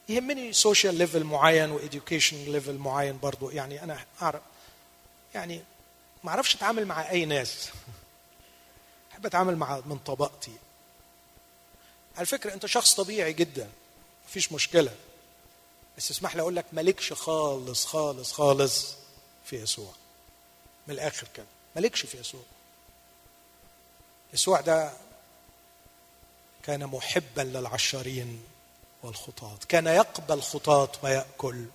يهمني social level معين و education level معين برضو. يعني أنا اعرف يعني ما أعرفش أتعامل مع أي ناس. أحب أتعامل مع من طبقتي. على فكرة أنت شخص طبيعي جدا. مفيش مشكلة. بس اسمح لي أقول لك مالكش خالص خالص خالص في يسوع. من الآخر كده. مالكش في يسوع. يسوع ده كان محبا للعشارين والخطاة كان يقبل خطاة ويأكل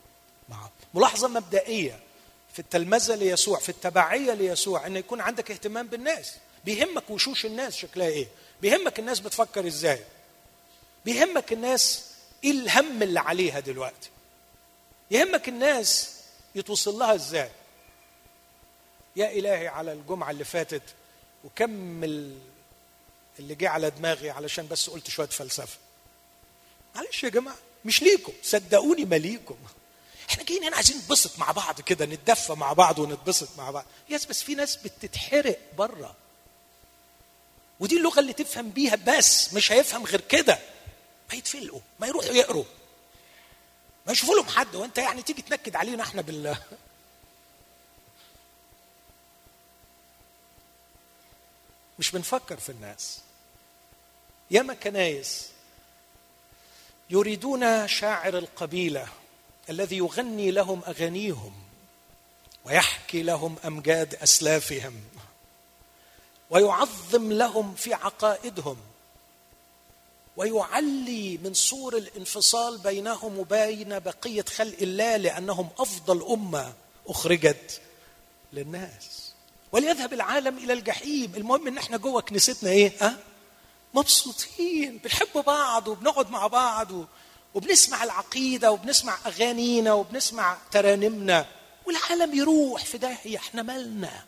معه. ملاحظة مبدئية في التلمذة ليسوع في التبعية ليسوع أن يكون عندك اهتمام بالناس. بيهمك وشوش الناس شكلها إيه؟ بيهمك الناس بتفكر إزاي؟ بيهمك الناس إيه الهم اللي عليها دلوقتي؟ يهمك الناس يتوصل لها إزاي؟ يا إلهي على الجمعة اللي فاتت وكم اللي جه على دماغي علشان بس قلت شوية فلسفة. معلش يا جماعة مش ليكم. صدقوني ما ليكم. إحنا جايين هنا عايزين نتبسط مع بعض كده نتدفى مع بعض ونتبسط مع بعض. يس بس في ناس بتتحرق بره. ودي اللغة اللي تفهم بيها بس مش هيفهم غير كده. ما يتفلقوا ما يروحوا يقروا. ما يشوفوا لهم حد. وانت يعني تيجي تنكد علينا إحنا بال مش بنفكر في الناس. ياما كنايس يريدون شاعر القبيلة الذي يغني لهم أغانيهم ويحكي لهم أمجاد أسلافهم ويعظم لهم في عقائدهم ويعلي من سور الانفصال بينهم وبين بقية خلق الله لأنهم أفضل أمة أخرجت للناس. وليذهب العالم إلى الجحيم. المهم إن إحنا جوه كنيستنا إيه؟ ها؟ مبسوطين بنحب بعض وبنقعد مع بعض وبنسمع العقيدة وبنسمع أغانينا وبنسمع ترانيمنا. والعالم يروح في داهيه إحنا مالنا.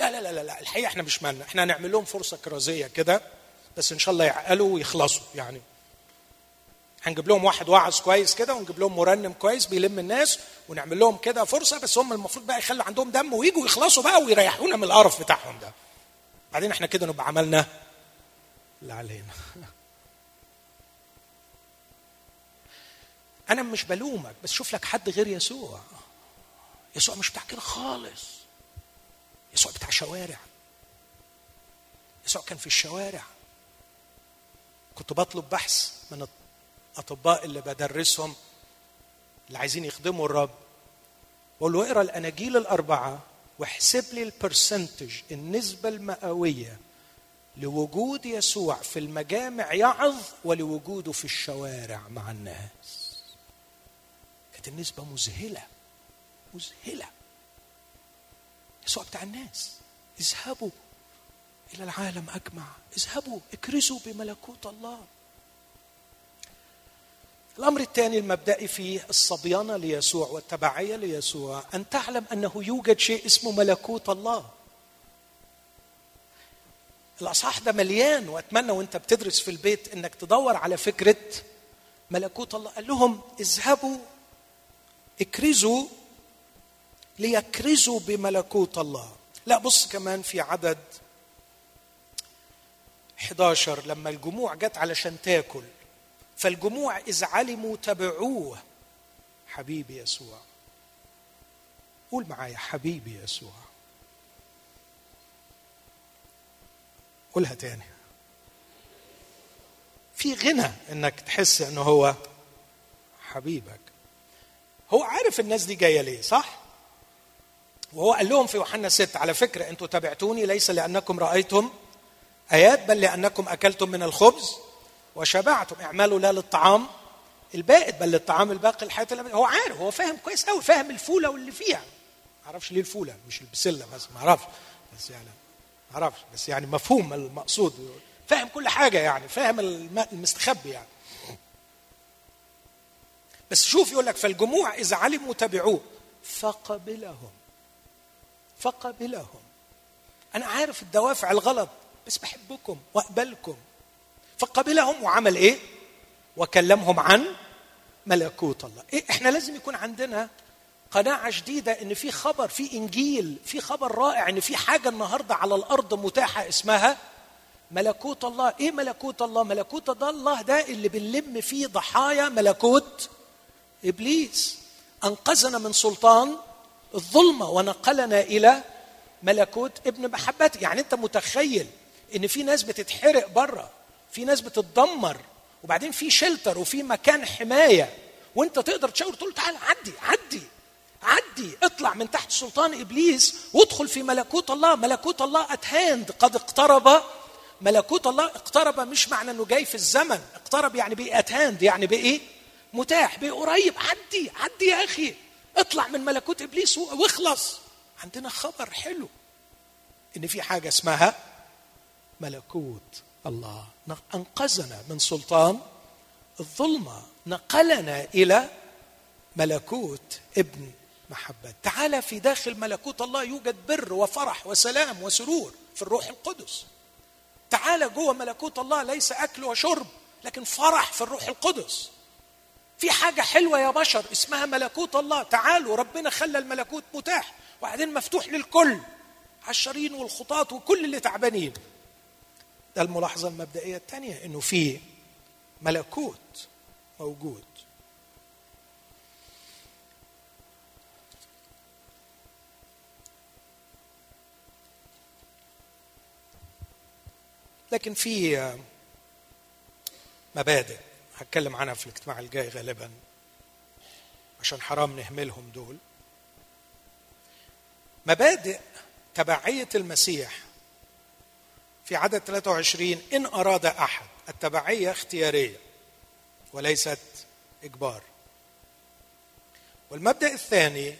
لا لا لا لا الحقيقة إحنا مش مالنا. إحنا هنعمل لهم فرصة كرازية كده بس إن شاء الله يعقلوا ويخلصوا يعني. هنجيب لهم واحد واعظ كويس كده ونجيب لهم مرنم كويس بيلم الناس ونعمل لهم كده فرصة بس هم المفروض بقى يخلوا عندهم دم ويجوا يخلصوا بقى ويريحونا من القرف بتاعهم ده. بعدين إحنا كده نبقى عملنا اللي علينا. [LAUGHS] أنا مش بلومك بس شوف لك حد غير يسوع. يسوع مش بتاع كده خالص. يسوع بتاع شوارع. يسوع كان في الشوارع. كنت بطلب بحث من الاطباء اللي بدرسهم اللي عايزين يخدموا الرب. بقول له اقرأ الأناجيل الأربعة واحسب لي البرسنتج النسبة المئوية لوجود يسوع في المجامع يعظ ولوجوده في الشوارع مع الناس. كانت النسبة مذهلة مذهلة. يسوع بتاع الناس اذهبوا إلى العالم أجمع اذهبوا اكرزوا بملكوت الله. الأمر الثاني المبدئي في الصبيانه ليسوع والتبعية ليسوع أن تعلم أنه يوجد شيء اسمه ملكوت الله. الأصحاح ده مليان وأتمنى وأنت بتدرس في البيت إنك تدور على فكرة ملكوت الله. قال لهم اذهبوا اكرزوا ليكرزوا بملكوت الله. لا بص كمان في عدد 11 لما الجموع جت علشان تاكل. فالجموع إذ علموا تبعوه. حبيبي يسوع. قول معايا حبيبي يسوع. قولها تاني. في غنى إنك تحس إنه هو حبيبك. هو عارف الناس دي جاية ليه صح؟ وهو قال لهم في يوحنا 6 على فكرة أنتم تبعتوني ليس لأنكم رأيتم آيات بل لأنكم أكلتم من الخبز وشبعتم اعملوا لا للطعام البائد بل للطعام الباقي الحياة الابديه هو عارف هو فاهم كويس قوي فاهم الفولة واللي فيها. ما أعرفش ليه الفولة مش البسلة بس ما أعرفش. بس يعني ما أعرفش بس يعني مفهوم المقصود. فاهم كل حاجة يعني فاهم المستخبي يعني. بس شوف يقول لك فالجموع اذا علموا تبعوه فقبلهم. فقبلهم. أنا عارف الدوافع الغلط بس بحبكم وأقبلكم. فقبلهم وعمل إيه؟ وكلمهم عن ملكوت الله. إيه إحنا لازم يكون عندنا قناعة شديدة إن في خبر في إنجيل في خبر رائع إن في حاجة النهارده على الأرض متاحة اسمها ملكوت الله. إيه ملكوت الله؟ ملكوت الله ده اللي بنلم فيه ضحايا ملكوت إبليس. أنقذنا من سلطان الظلمة ونقلنا إلى ملكوت ابن محبته يعني أنت متخيل إن في ناس بتتحرق بره؟ في ناس بتتدمر وبعدين في shelter وفي مكان حماية وانت تقدر تشاور تقول تعالى عدي عدي عدي اطلع من تحت سلطان إبليس وادخل في ملكوت الله. ملكوت الله at hand قد اقترب ملكوت الله اقترب مش معنى إنه جاي في الزمن. اقترب يعني بقى at hand يعني بإيه؟ متاح بقى قريب. عدي عدي يا أخي. اطلع من ملكوت إبليس واخلص. عندنا خبر حلو إن في حاجة اسمها ملكوت الله أنقذنا من سلطان الظلمة نقلنا إلى ملكوت ابن محبة. تعالى في داخل ملكوت الله يوجد بر وفرح وسلام وسرور في الروح القدس. تعالى جوه ملكوت الله ليس أكل وشرب لكن فرح في الروح القدس. في حاجة حلوة يا بشر اسمها ملكوت الله. تعالوا ربنا خلى الملكوت متاح وبعدين مفتوح للكل عشرين والخطاط وكل اللي تعبانين. ده الملاحظة المبدئية الثانية إنه في ملكوت موجود. لكن في مبادئ هتكلم عنها في الاجتماع الجاي غالبا عشان حرام نهملهم دول. مبادئ تبعية المسيح في عدد 23 إن أراد أحد التبعية اختيارية وليست إجبار. والمبدأ الثاني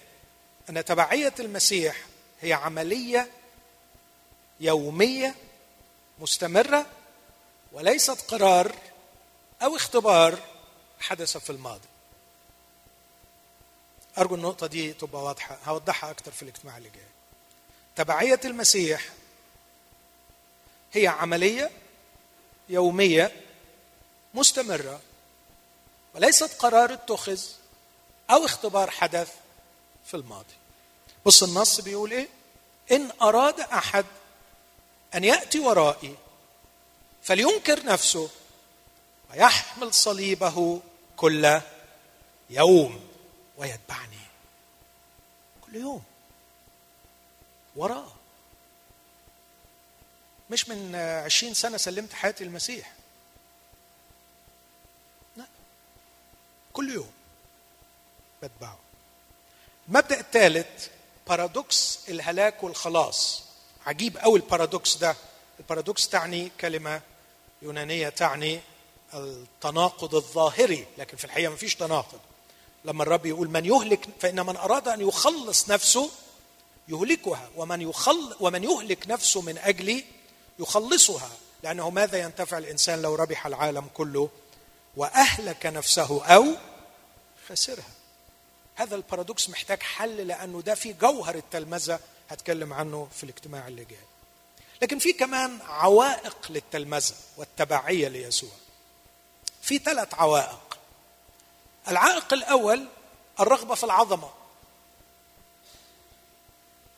أن تبعية المسيح هي عملية يومية مستمرة وليست قرار أو اختبار حدث في الماضي. أرجو النقطة دي تبقى واضحة هوضحها أكثر في الاجتماع اللي جاي. تبعية المسيح هي عملية يومية مستمرة وليست قرار اتخذ أو اختبار حدث في الماضي. بص النص بيقول إيه؟ إن أراد أحد أن يأتي ورائي فلينكر نفسه ويحمل صليبه كل يوم ويتبعني. كل يوم. وراه. مش من عشرين سنة سلمت حياتي المسيح. لا. كل يوم بتبعه. المبدأ الثالث paradox الهلاك والخلاص. عجيب قوي ال paradox ده. ال paradox تعني كلمة يونانية تعني التناقض الظاهري لكن في الحقيقة ما فيش تناقض. لما الرب يقول من يهلك فإن من أراد أن يخلص نفسه يهلكها ومن يخل ومن يهلك نفسه من اجلي يخلصها لأنه ماذا ينتفع الإنسان لو ربح العالم كله وأهلك نفسه أو خسرها؟ هذا البارادوكس محتاج حل لأنه ده في جوهر التلمذة هتكلم عنه في الاجتماع اللي جاي. لكن في كمان عوائق للتلمذة والتبعية ليسوع. في ثلاث عوائق. العائق الأول الرغبة في العظمة.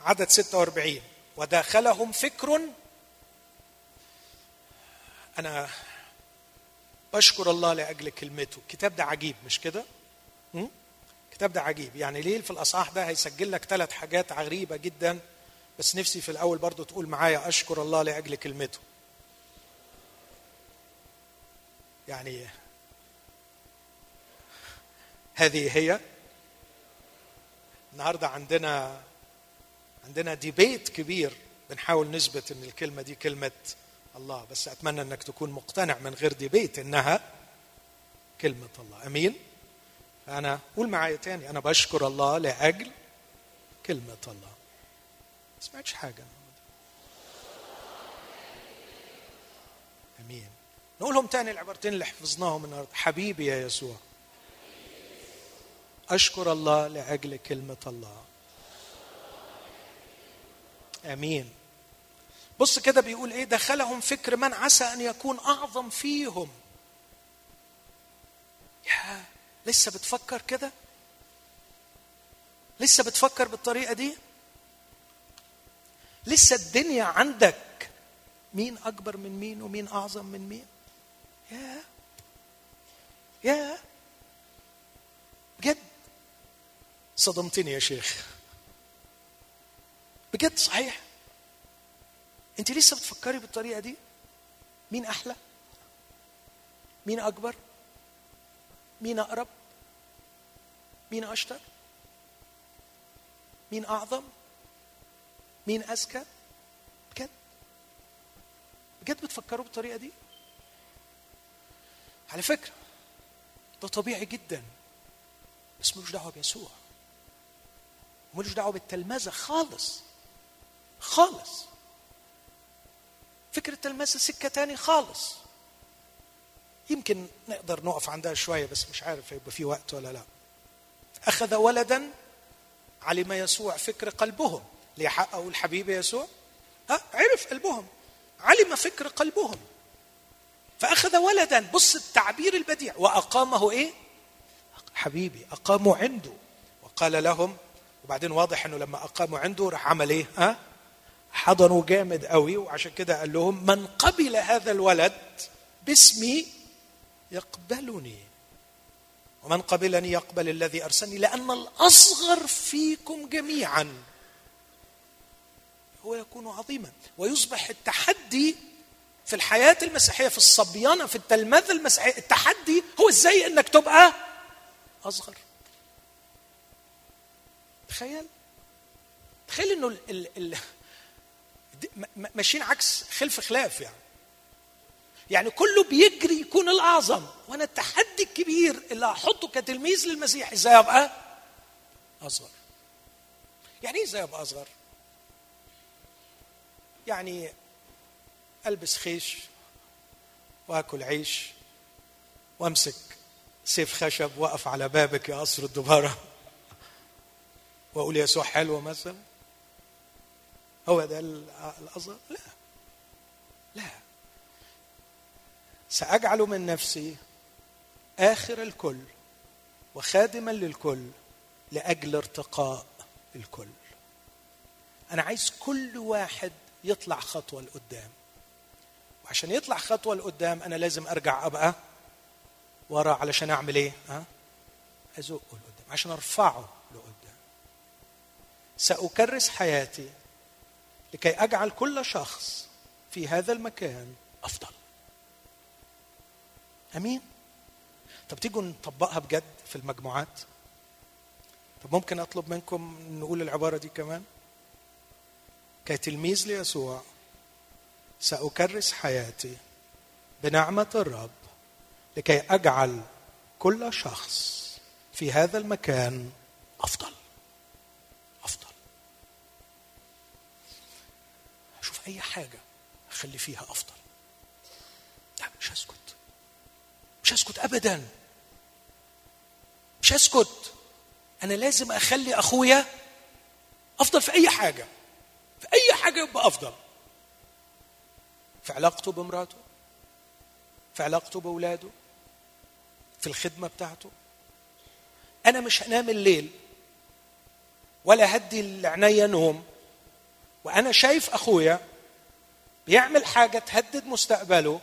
عدد 46 وداخلهم فكر أنا بشكر الله لأجل كلمته. الكتاب ده عجيب مش كده؟ الكتاب ده عجيب. يعني ليه في الأصحاح ده هيسجل لك ثلاث حاجات غريبه جدا؟ بس نفسي في الأول برضو تقول معايا أشكر الله لأجل كلمته. يعني هذه هي النهارده عندنا عندنا ديبيت كبير. بنحاول نثبت إن الكلمة دي كلمة الله بس أتمنى إنك تكون مقتنع من غير ديبيت إنها كلمة الله. أمين؟ أنا قول معايا تاني. أنا بشكر الله لأجل كلمة الله. ما سمعتش حاجة أمين. نقولهم تاني العبارتين اللي حفظناهم النهارده. حبيبي يا يسوع. أشكر الله لأجل كلمة الله. أمين. بص كده بيقول إيه؟ دخلهم فكر من عسى أن يكون أعظم فيهم. يا لسه بتفكر كده؟ لسه بتفكر بالطريقة دي؟ لسه الدنيا عندك مين أكبر من مين ومين أعظم من مين؟ يا يا بجد. صدمتني يا شيخ. بجد صحيح. انت لسه بتفكري بالطريقة دي؟ مين أحلى؟ مين أكبر؟ مين أقرب؟ مين أشطر؟ مين أعظم؟ مين اذكى بجد؟ بجد بتفكروا بالطريقة دي؟ على فكرة ده طبيعي جدا بس ملوش دعوة بيسوع. ملوش دعوة بالتلمذة خالص خالص. فكرة المس سكة تاني خالص. يمكن نقدر نقف عندها شوية بس مش عارف يبقى في وقت ولا لا. أخذ ولدا علم يسوع فكر قلبهم. ليحققوا الحبيب يسوع. ها عرف قلبهم. علم فكر قلبهم. فأخذ ولدا. بص التعبير البديع. وأقامه إيه؟ حبيبي أقاموا عنده. وقال لهم وبعدين واضح أنه لما أقاموا عنده راح عمل إيه؟ ها؟ حضنوا جامد قوي وعشان كده قال لهم من قبل هذا الولد باسمي يقبلني. ومن قبلني يقبل الذي أرسلني لأن الأصغر فيكم جميعا. هو يكون عظيما. ويصبح التحدي في الحياة المسيحية في الصبيانة في التلمذة المسيحية التحدي هو إزاي إنك تبقى أصغر؟ تخيل. تخيل إنه ماشيين عكس خلف خلاف يعني. يعني كله بيجري يكون الأعظم وأنا التحدي الكبير اللي هحطه كتلميذ للمسيح إزاي ابقى أصغر. يعني إيه إزاي ابقى أصغر؟ يعني ألبس خيش وآكل عيش وأمسك سيف خشب وأقف على بابك يا قصر الدبارة [LAUGHS] وأقول يسوع حلو مثلا. هو ده الأصغر؟ لا. لا. سأجعل من نفسي آخر الكل وخادما للكل لأجل ارتقاء الكل. أنا عايز كل واحد يطلع خطوة لقدام. وعشان يطلع خطوة لقدام أنا لازم أرجع أبقى ورا علشان أعمل إيه؟ ها؟ أزقه لقدام. عشان أرفعه لقدام. سأكرس حياتي. لكي أجعل كل شخص في هذا المكان أفضل. أمين؟ طب تيجوا نطبقها بجد في المجموعات؟ طب ممكن أطلب منكم نقول العبارة دي كمان؟ كتلميذ ليسوع سأكرس حياتي بنعمة الرب لكي أجعل كل شخص في هذا المكان أفضل أشوف أي حاجة أخلي فيها أفضل. لا مش هسكت. مش هسكت ابدا. مش هسكت. أنا لازم أخلي أخويا أفضل في أي حاجة. في أي حاجة يبقى أفضل. في علاقته بمراته. في علاقته بأولاده. في الخدمة بتاعته. أنا مش هنام الليل ولا هدي لعينيا نوم وأنا شايف أخويا بيعمل حاجة تهدد مستقبله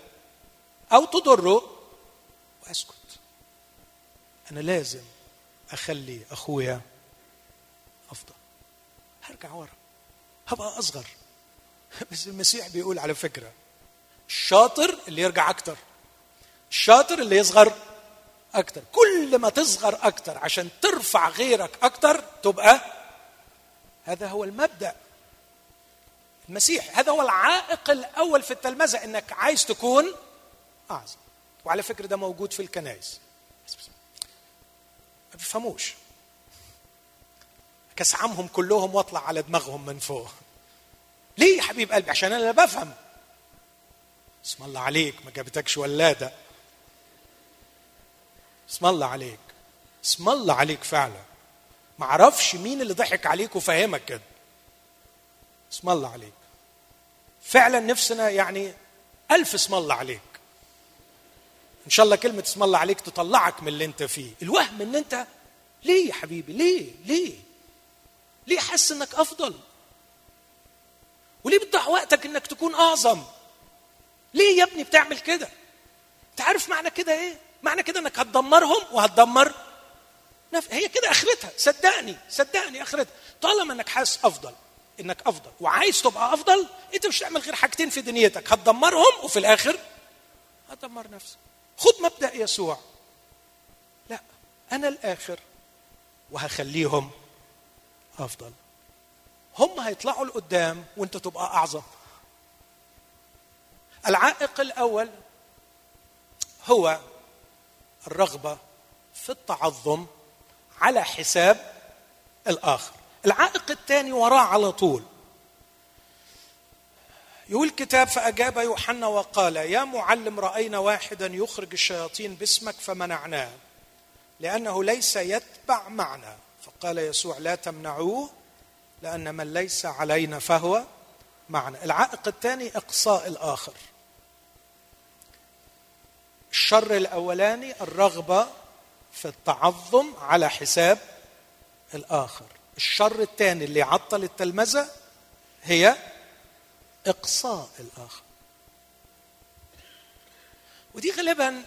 أو تضره وأسكت. أنا لازم أخلي أخويا أفضل. هرجع ورا. هبقى أصغر. [LAUGHS] بس المسيح بيقول على فكرة الشاطر اللي يرجع أكتر. الشاطر اللي يصغر أكتر. كل ما تصغر أكتر عشان ترفع غيرك أكتر تبقى هذا هو المبدأ المسيح هذا هو العائق الأول في التلمذة إنك عايز تكون أعظم. وعلى فكرة ده موجود في الكنائس. ما بيفهموش. كسعمهم كلهم واطلع على دماغهم من فوق. ليه يا حبيب قلبي؟ عشان أنا لا بفهم. اسم الله عليك ما جابتكش ولاده. اسم الله عليك. اسم الله عليك فعلا. ما أعرفش مين اللي ضحك عليك وفهمك كده. اسم الله عليك. فعلا نفسنا يعني ألف اسم الله عليك. إن شاء الله كلمة اسم الله عليك تطلعك من اللي أنت فيه. الوهم إن أنت ليه يا حبيبي؟ ليه؟ ليه؟ ليه حاسس إنك أفضل؟ وليه بتضيع وقتك إنك تكون أعظم؟ ليه يا ابني بتعمل كده؟ أنت عارف معنى كده إيه؟ معنى كده إنك هتدمرهم وهتدمر. هي كده آخرتها. صدقني صدقني آخرتها. طالما إنك حاسس أفضل. إنك أفضل. وعايز تبقى أفضل أنت مش تعمل غير حاجتين في دنيتك. هتدمرهم وفي الآخر هتدمر نفسك. خد مبدأ يسوع. لا أنا الآخر وهخليهم أفضل. هم هيطلعوا لقدام وأنت تبقى أعظم. العائق الأول هو الرغبة في التعظم على حساب الآخر. العائق الثاني وراه على طول. يقول الكتاب فأجاب يوحنا وقال يا معلم رأينا واحدا يخرج الشياطين باسمك فمنعناه لأنه ليس يتبع معنا. فقال يسوع لا تمنعوه لأن من ليس علينا فهو معنا. العائق الثاني إقصاء الآخر. الشر الأولاني الرغبة في التعظم على حساب الآخر. الشر الثاني اللي عطل التلمذة هي إقصاء الآخر. ودي غالبا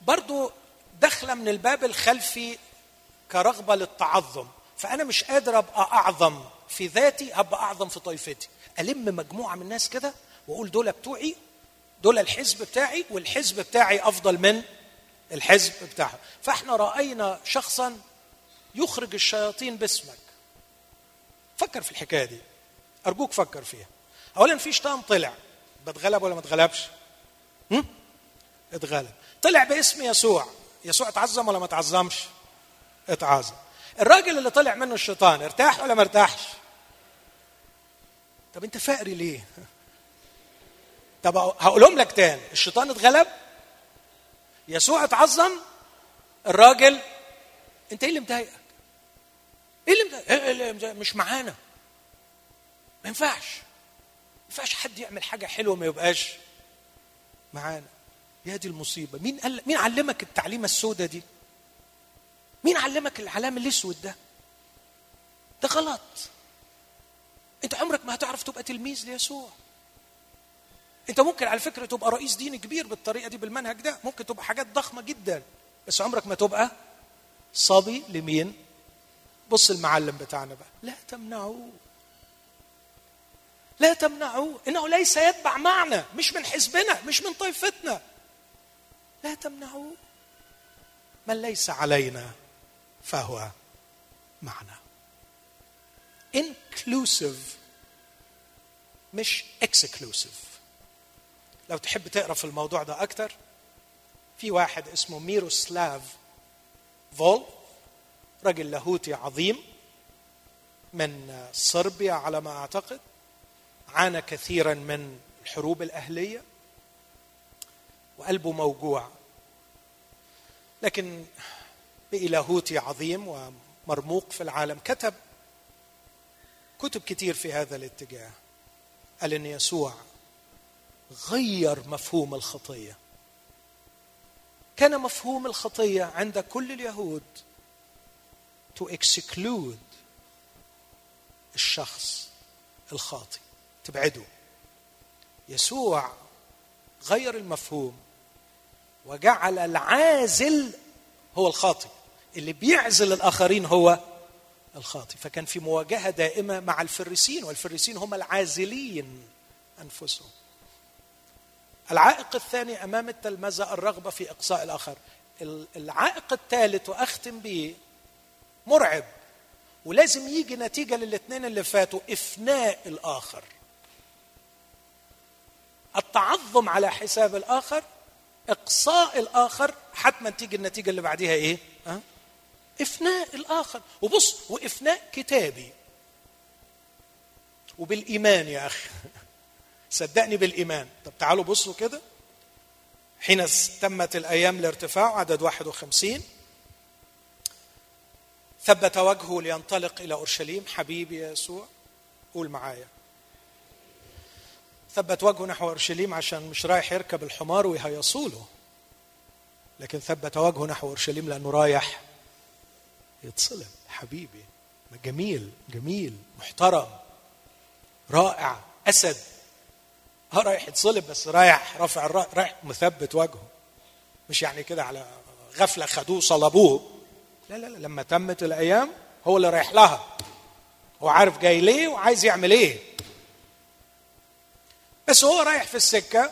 برضو داخلة من الباب الخلفي كرغبة للتعظم. فأنا مش قادر أبقى أعظم في ذاتي هبقى أعظم في طائفتي ألم مجموعة من الناس كده وأقول دول بتوعي دول الحزب بتاعي والحزب بتاعي أفضل من الحزب بتاعه فإحنا رأينا شخصا يخرج الشياطين باسمك. فكر في الحكاية دي. أرجوك فكر فيها. أولا في شيطان طلع. بتغلب ولا ما اتغلبش؟ اتغلب. طلع باسم يسوع. يسوع اتعظم ولا ما اتعظمش؟ اتعظم. الراجل اللي طلع منه الشيطان ارتاح ولا ما ارتاحش؟ طب انت فقري ليه؟ طب هقولهم لك تاني. الشيطان اتغلب. يسوع اتعظم. الراجل انت إيه اللي مضايقك؟ إيه اللي؟ إيه اللي؟ مش معانا. ما ينفعش. ما ينفعش حد يعمل حاجة حلوة ما يبقاش معانا. يا دي المصيبة. مين قال مين علمك التعليمة السوداء دي؟ مين علمك العلام الأسود ده؟ ده غلط. أنت عمرك ما هتعرف تبقى تلميذ ليسوع. أنت ممكن على فكرة تبقى رئيس ديني كبير بالطريقة دي بالمنهج ده. ممكن تبقى حاجات ضخمة جدا. بس عمرك ما تبقى صبي لمين؟ بص المعلم بتاعنا بقى. لا تمنعوه. لا تمنعوه. إنه ليس يتبع معنا. مش من حزبنا. مش من طائفتنا لا تمنعوه. من ليس علينا فهو معنا. Inclusive. مش exclusive. لو تحب تقرأ في الموضوع ده أكتر في واحد اسمه ميروسلاف فول رجل لاهوتي عظيم من صربيا على ما أعتقد عانى كثيرا من الحروب الأهلية وقلبه موجوع. لكن بإلاهوتي عظيم ومرموق في العالم. كتب كتب كتير في هذا الاتجاه. قال إن يسوع غير مفهوم الخطية. كان مفهوم الخطية عند كل اليهود to exclude الشخص الخاطي تبعده. يسوع غير المفهوم وجعل العازل هو الخاطي اللي بيعزل الآخرين هو الخاطي فكان في مواجهة دائمة مع الفريسين والفريسين هم العازلين أنفسهم. العائق الثاني أمام التلمذة الرغبة في إقصاء الآخر. العائق الثالث وأختم به مرعب. ولازم يجي نتيجة للاثنين اللي فاتوا إفناء الآخر. التعظم على حساب الآخر إقصاء الآخر حتما تيجي النتيجة اللي بعديها إيه؟ أه؟ إفناء الآخر. وبص وإفناء كتابي. وبالإيمان يا أخي. [LAUGHS] صدقني بالإيمان. طب تعالوا بصوا كده. حين تمت الأيام الارتفاع عدد 51 ثبت وجهه لينطلق إلى أورشليم. حبيبي يسوع قول معايا. ثبت وجهه نحو أورشليم عشان مش رايح يركب الحمار ويهيصوا له لكن ثبت وجهه نحو أورشليم لأنه رايح يتصلب. حبيبي جميل جميل محترم رائع أسد. آه رايح يتصلب بس رايح رافع رايح مثبت وجهه. مش يعني كده على غفلة خدوه صلبوه. لا لا لما تمت الأيام هو اللي رايح لها. هو عارف جاي ليه وعايز يعمل إيه. بس هو رايح في السكة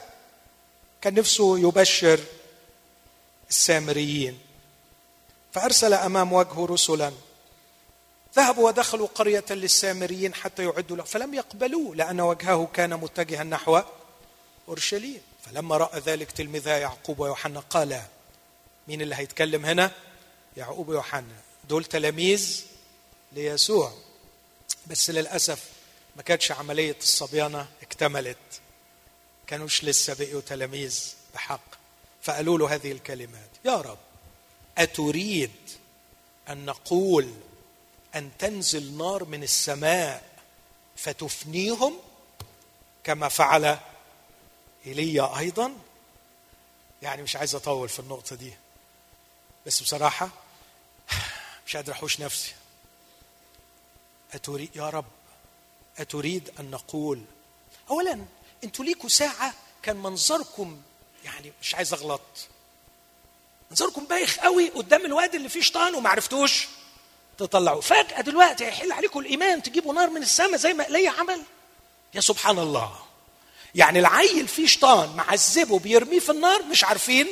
كان نفسه يبشر السامريين. فأرسل أمام وجهه رسلا ذهبوا ودخلوا قرية للسامريين حتى يعدوا له فلم يقبلوه لأن وجهه كان متجها نحو أورشليم. فلما رأى ذلك تلميذا يعقوب ويوحنا قال مين اللي هيتكلم هنا؟ يعقوب ويوحنا. دول تلاميذ ليسوع. بس للأسف ما كانتش عملية الصبيانة اكتملت. كانوش لسه بقيوا تلاميذ بحق. فقالوا له هذه الكلمات. يا رب أتريد أن نقول أن تنزل نار من السماء فتفنيهم كما فعل إيليا أيضا؟ يعني مش عايز أطول في النقطة دي. بس بصراحة مش قادر أحوش نفسي. اتريد يا رب أتريد أن نقول اولا أنتوا ليكوا ساعة كان منظركم يعني مش عايز أغلط. منظركم بايخ قوي قدام الواد اللي فيه شيطان وما عرفتوش تطلعوا فجأة دلوقتي هيحل عليكم الإيمان تجيبوا نار من السماء زي ما إيليا عمل. يا سبحان الله. يعني العيل فيه شيطان معذبه بيرميه في النار مش عارفين.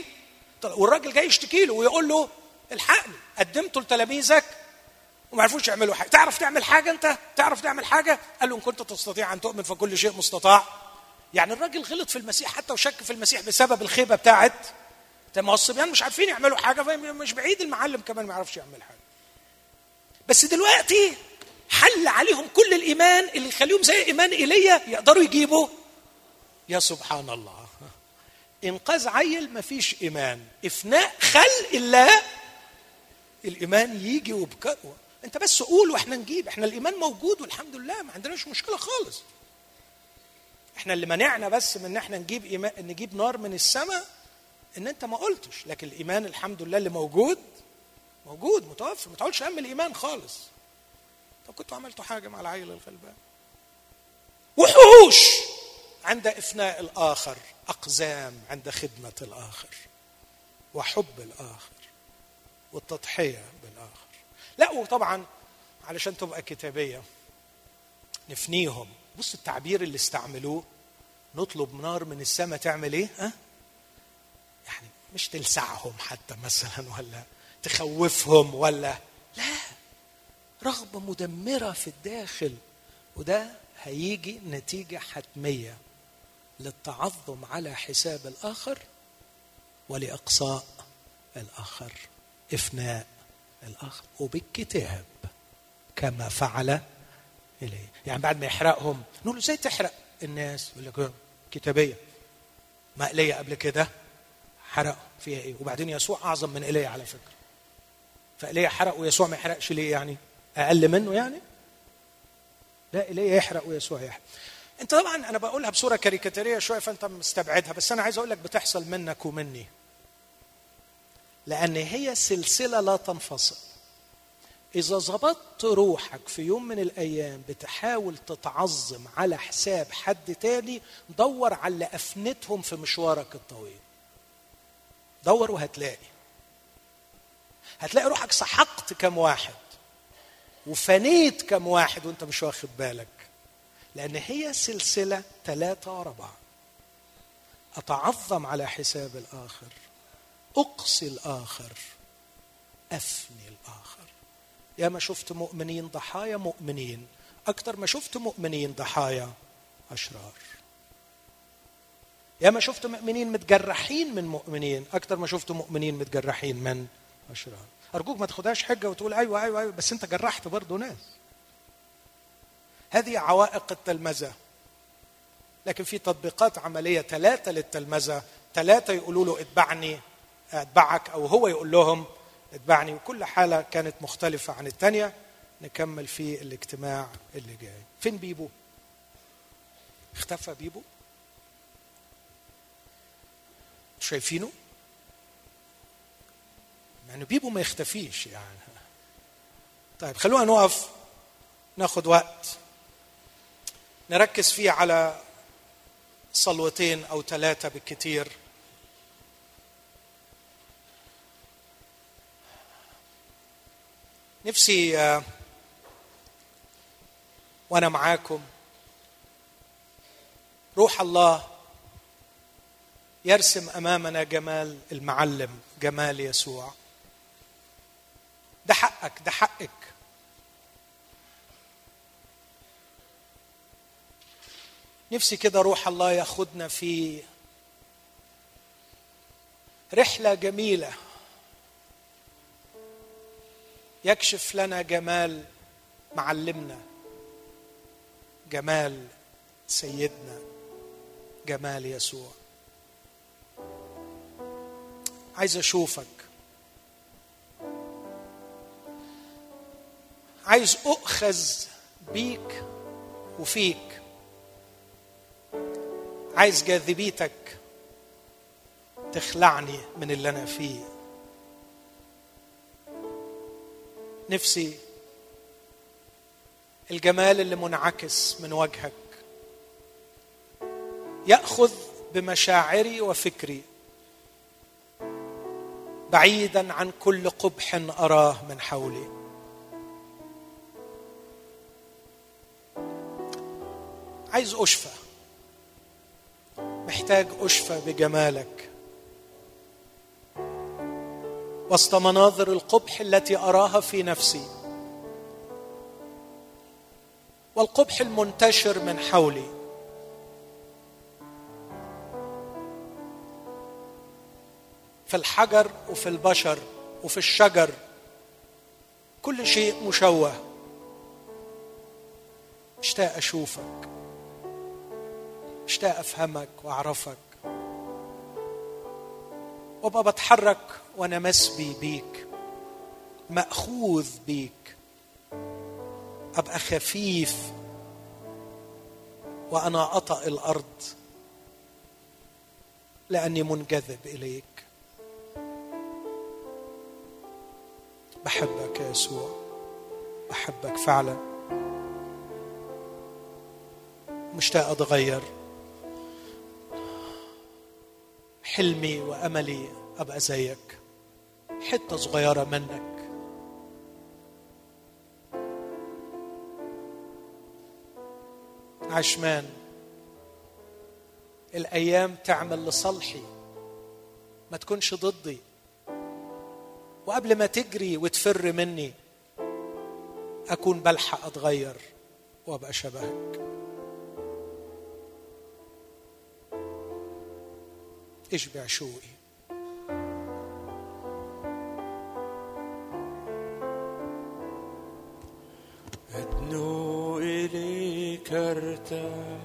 والراجل جاي يشتكي له ويقول له الحقني. قدمته لتلاميذك وما عرفوش يعملوا حاجة. تعرف تعمل حاجة أنت؟ تعرف تعمل حاجة؟ قال له إن كنت تستطيع أن تؤمن فكل شيء مستطاع. يعني الراجل غلط في المسيح حتى وشك في المسيح بسبب الخيبة بتاعت ما هو الصبيان مش عارفين يعملوا حاجة فمش بعيد المعلم كمان ما يعرفش يعمل حاجة. بس دلوقتي حل عليهم كل الإيمان اللي يخليهم زي إيمان إيليا يقدروا يجيبوا. يا سبحان الله. إنقاذ عيل ما فيش إيمان. إفناء خلق الله الإيمان يجي وبكره أنت بس قول وإحنا نجيب. إحنا الإيمان موجود والحمد لله ما عندناش مشكلة خالص. إحنا اللي منعنا بس من إن إحنا نجيب إيمان نجيب نار من السماء إن أنت ما قلتش. لكن الإيمان الحمد لله اللي موجود موجود متوفر ما تقولش هم الإيمان خالص. طب كنتوا عملتوا حاجة مع العيل الغلبان؟ وحوش عند افناء الآخر أقزام عند خدمة الآخر وحب الآخر. والتضحية بالآخر. لا وطبعا علشان تبقى كتابية نفنيهم. بص التعبير اللي استعملوه نطلب نار من السماء تعمل إيه؟ ها؟ يعني مش تلسعهم حتى مثلا ولا تخوفهم ولا لا رغبة مدمرة في الداخل. وده هيجي نتيجة حتمية للتعظم على حساب الآخر ولإقصاء الآخر. إفناء الآخر وبالكتاب كما فعل إليه. يعني بعد ما يحرقهم نقول له إزاي تحرق الناس؟ يقول لك كتابية. ما ايليا قبل كده حرقوا فيها إيه؟ وبعدين يسوع أعظم من ايليا على فكرة. فايليا حرق ويسوع ما يحرقش ليه يعني؟ أقل منه يعني؟ لا ايليا يحرق ويسوع يحرق. أنت طبعا أنا بقولها بصورة كاريكاتيرية شوية فأنت مستبعدها بس أنا عايز أقول لك بتحصل منك ومني. لأن هي سلسلة لا تنفصل. إذا ظبطت روحك في يوم من الأيام بتحاول تتعظم على حساب حد تاني دور على اللي أفنتهم في مشوارك الطويل. دور وهتلاقي. هتلاقي روحك سحقت كم واحد وفنيت كم واحد وانت مش واخد بالك. لأن هي سلسلة ثلاثة ورا بعض أتعظم على حساب الآخر. أقصي الآخر أفني الآخر. يا ما شفت مؤمنين ضحايا مؤمنين. أكثر ما شفت مؤمنين ضحايا أشرار. يا ما شفت مؤمنين متجرحين من مؤمنين أكثر ما شفت مؤمنين متجرحين من أشرار. أرجوك ما تاخدهاش حجة وتقول أيوة أيوة أيوة بس أنت جرحت برضه ناس. هذه عوائق التلمذة. لكن في تطبيقات عملية ثلاثة للتلمذة ثلاثة يقولوا له اتبعني. أتبعك أو هو يقول لهم اتبعني. وكل حالة كانت مختلفة عن الثانية نكمل في الاجتماع اللي جاي. فين بيبو؟ اختفى بيبو؟ شايفينه؟ يعني بيبو ما يختفيش يعني. طيب خلونا نقف. ناخد وقت. نركز فيه على صلوتين أو ثلاثة بالكثير نفسي آه، وأنا معاكم. روح الله يرسم أمامنا جمال المعلم جمال يسوع. ده حقك ده حقك. نفسي كده روح الله ياخدنا في رحلة جميلة. يكشف لنا جمال معلمنا جمال سيدنا جمال يسوع. عايز أشوفك. عايز أؤخذ بيك وفيك. عايز جاذبيتك تخلعني من اللي أنا فيه. نفسي الجمال اللي منعكس من وجهك. يأخذ بمشاعري وفكري بعيدا عن كل قبح أراه من حولي. عايز أشفى محتاج أشفى بجمالك. وسط مناظر القبح التي أراها في نفسي. والقبح المنتشر من حولي. في الحجر وفي البشر وفي الشجر. كل شيء مشوه. مشتاق أشوفك. مشتاق أفهمك وأعرفك. وأبقى بتحرك وأنا مسبي بيك. مأخوذ بيك. أبقى خفيف. وأنا أطأ الأرض. لأني منجذب إليك. بحبك يا يسوع. بحبك فعلا. مشتاق أتغير. حلمي وأملي أبقى زيك. حتة صغيرة منك. عشمان الأيام تعمل لصالحي ما تكونش ضدي. وقبل ما تجري وتفر مني أكون بلحق أتغير وأبقى شبهك. اشبع شوقي. done.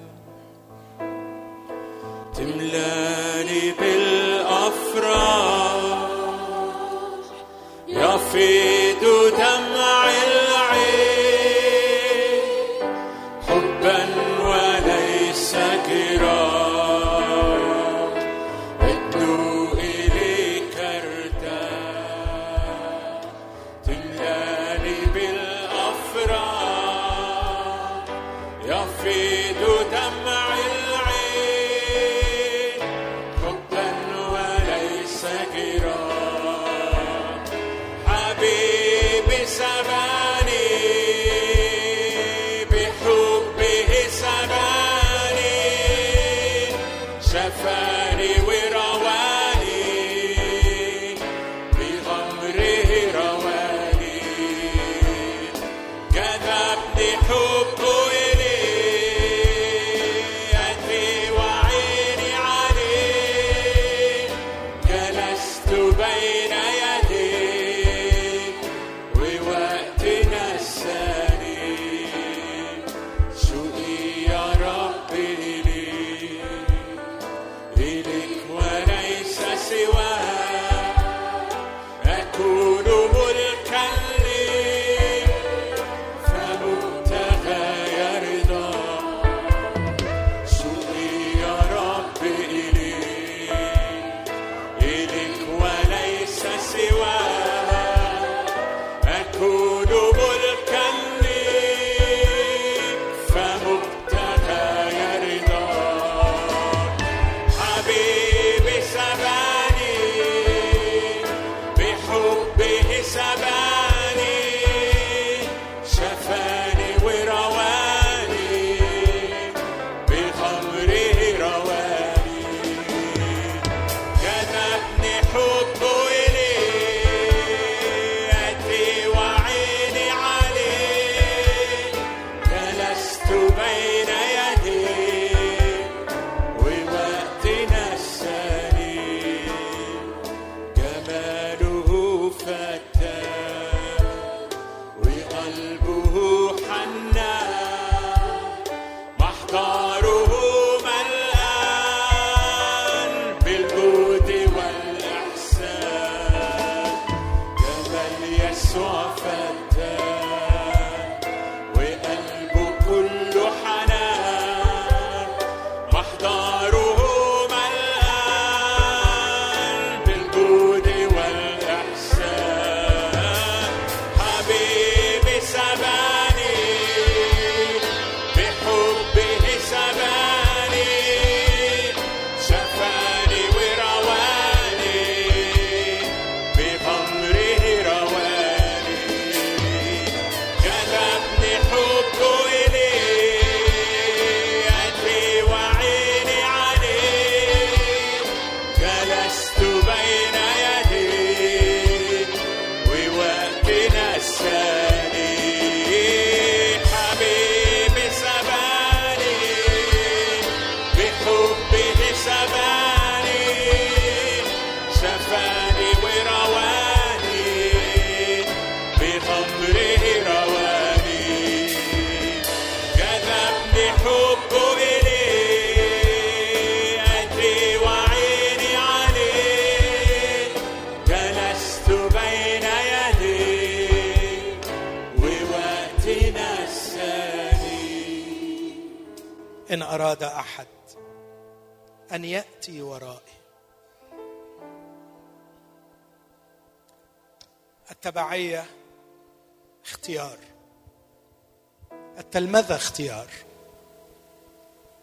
اختيار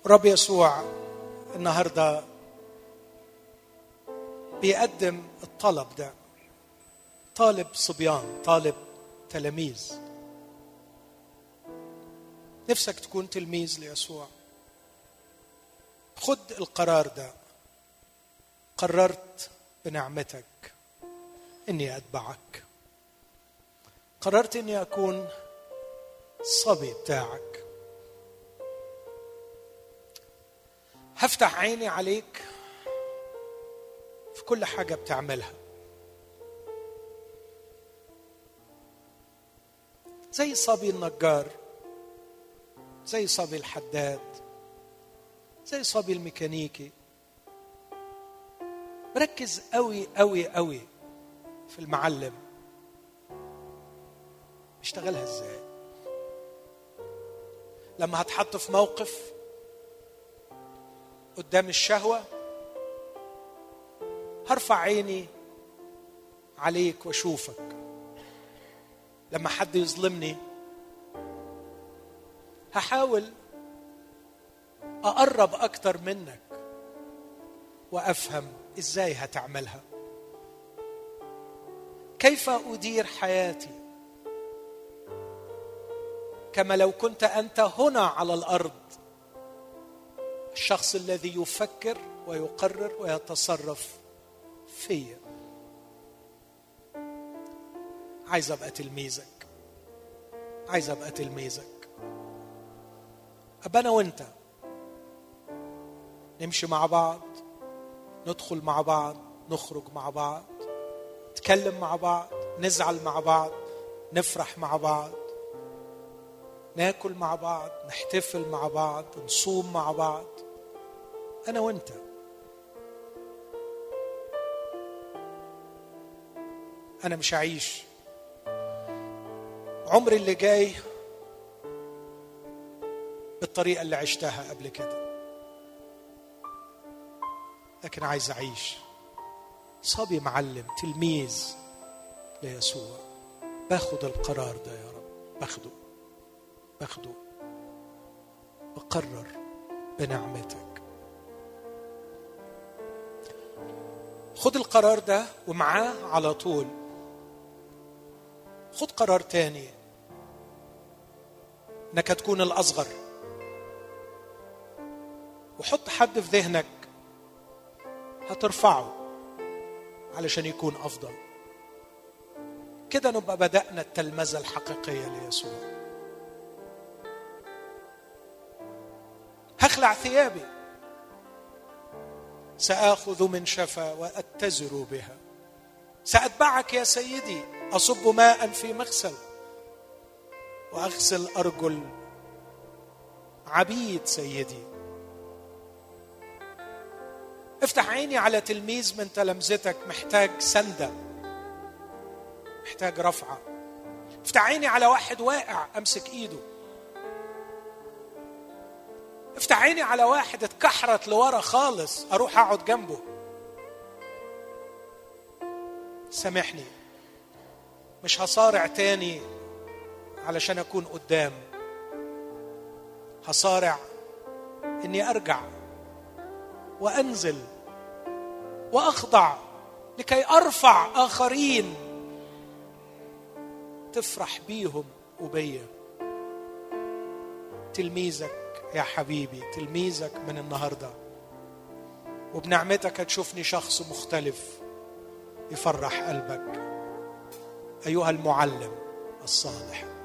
رب يسوع النهارده بيقدم الطلب ده. طالب صبيان طالب تلاميذ. نفسك تكون تلميذ ليسوع. خد القرار ده. قررت بنعمتك إني أتبعك. قررت إني أكون صبي بتاعك. هفتح عيني عليك في كل حاجة بتعملها. زي صبي النجار زي صبي الحداد زي صبي الميكانيكي. ركز قوي قوي قوي في المعلم. اشتغلها إزاي؟ لما هتحط في موقف قدام الشهوة. هرفع عيني عليك وأشوفك. لما حد يظلمني هحاول أقرب أكتر منك وأفهم إزاي هتعملها. كيف أدير حياتي؟ كما لو كنت أنت هنا على الأرض الشخص الذي يفكر ويقرر ويتصرف فيا. عايز أبقى تلميذك. عايز أبقى تلميذك. أبقى أنا وأنت. نمشي مع بعض. ندخل مع بعض. نخرج مع بعض. نتكلم مع بعض. نزعل مع بعض. نفرح مع بعض. ناكل مع بعض. نحتفل مع بعض. نصوم مع بعض. أنا وأنت. أنا مش هعيش. عمري اللي جاي بالطريقة اللي عشتها قبل كده. لكن عايز أعيش. صبي معلم تلميذ ليسوع. باخد القرار ده يا رب. باخده. باخده. بقرر بنعمتك. خد القرار ده ومعاه على طول. خد قرار تاني. إنك تكون الأصغر. وحط حد في ذهنك هترفعه علشان يكون أفضل. كده نبقى بدأنا التلمذة الحقيقية ليسوع. هخلع ثيابي. سآخذ من شفا وأتزر بها. سأتبعك يا سيدي أصب ماء في مغسل. وأغسل أرجل عبيد سيدي. افتح عيني على تلميذ من تلامذتك محتاج سندة محتاج رفعة. افتح عيني على واحد واقع أمسك إيده. افتح عيني على واحد اتكحرت لورا خالص أروح اقعد جنبه. سامحني مش هصارع تاني علشان اكون قدام. هصارع اني ارجع وانزل واخضع لكي ارفع آخرين تفرح بيهم وبيا. تلميذك يا حبيبي تلميذك من النهارده. وبنعمتك هتشوفني شخص مختلف يفرح قلبك. أيها المعلم الصالح.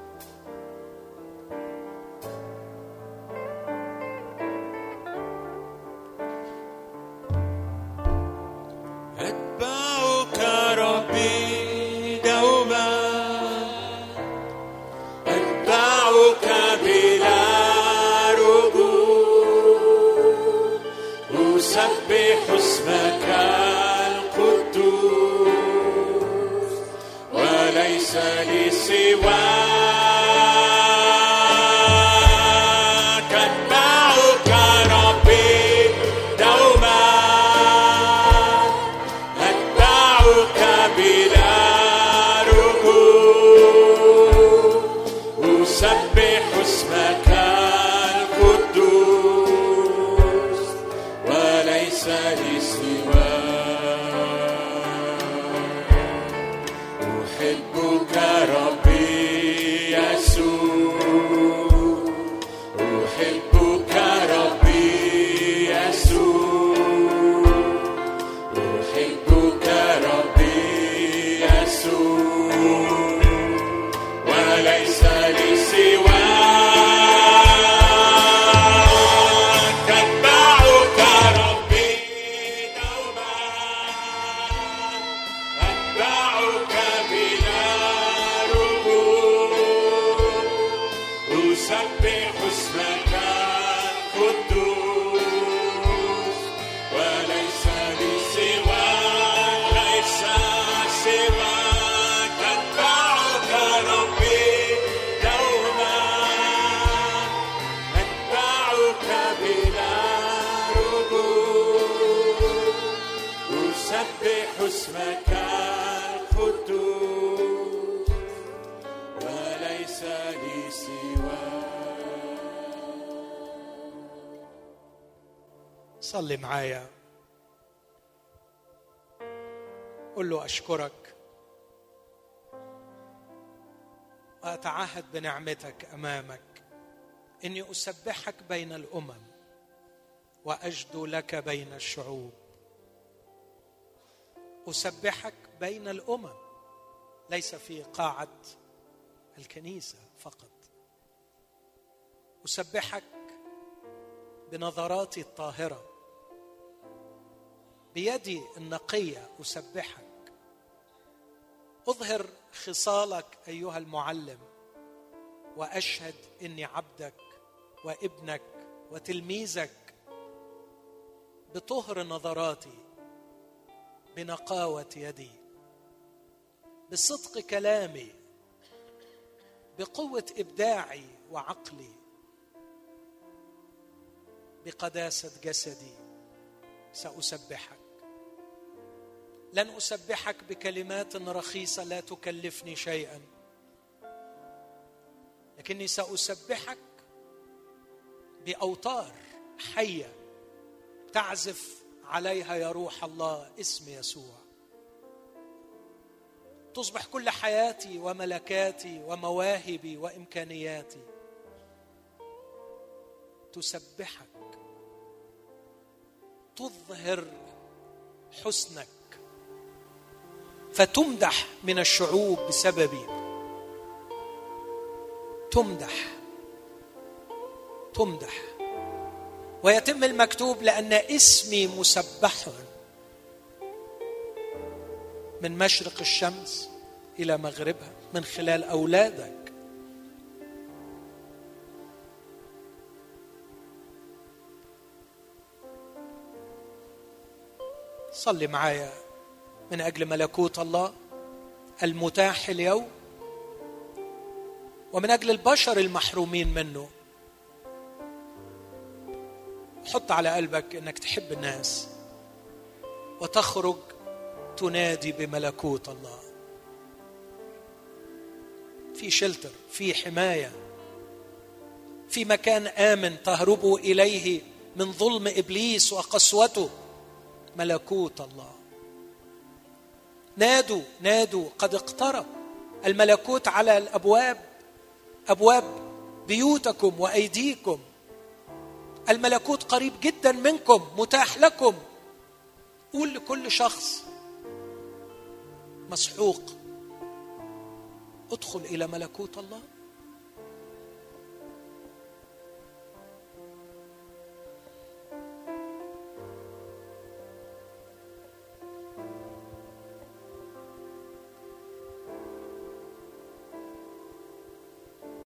بنعمتك أمامك. إني أسبحك بين الأمم وأجدو لك بين الشعوب. أسبحك بين الأمم ليس في قاعة الكنيسة فقط. أسبحك بنظراتي الطاهرة. بيدي النقية أسبحك. أظهر خصالك أيها المعلم. وأشهد إني عبدك وابنك وتلميذك بطهر نظراتي بنقاوة يدي بصدق كلامي بقوة إبداعي وعقلي بقداسة جسدي سأسبحك. لن أسبحك بكلمات رخيصة لا تكلفني شيئا. لكني سأسبحك بأوتار حية تعزف عليها يا روح الله اسم يسوع. تصبح كل حياتي وملكاتي ومواهبي وإمكانياتي تسبحك تظهر حسنك فتمدح من الشعوب بسببي. تمدح. تمدح. ويتم المكتوب لأن اسمي مسبح من مشرق الشمس إلى مغربها من خلال أولادك. صلي معايا من أجل ملكوت الله المتاح اليوم. ومن أجل البشر المحرومين منه. حط على قلبك إنك تحب الناس وتخرج تنادي بملكوت الله. في شلتر في حماية في مكان آمن تهربوا إليه من ظلم إبليس وقسوته ملكوت الله. نادوا نادوا قد اقترب الملكوت على الأبواب. أبواب بيوتكم وأيديكم. الملكوت قريب جدا منكم متاح لكم. قول لكل شخص مسحوق ادخل إلى ملكوت الله.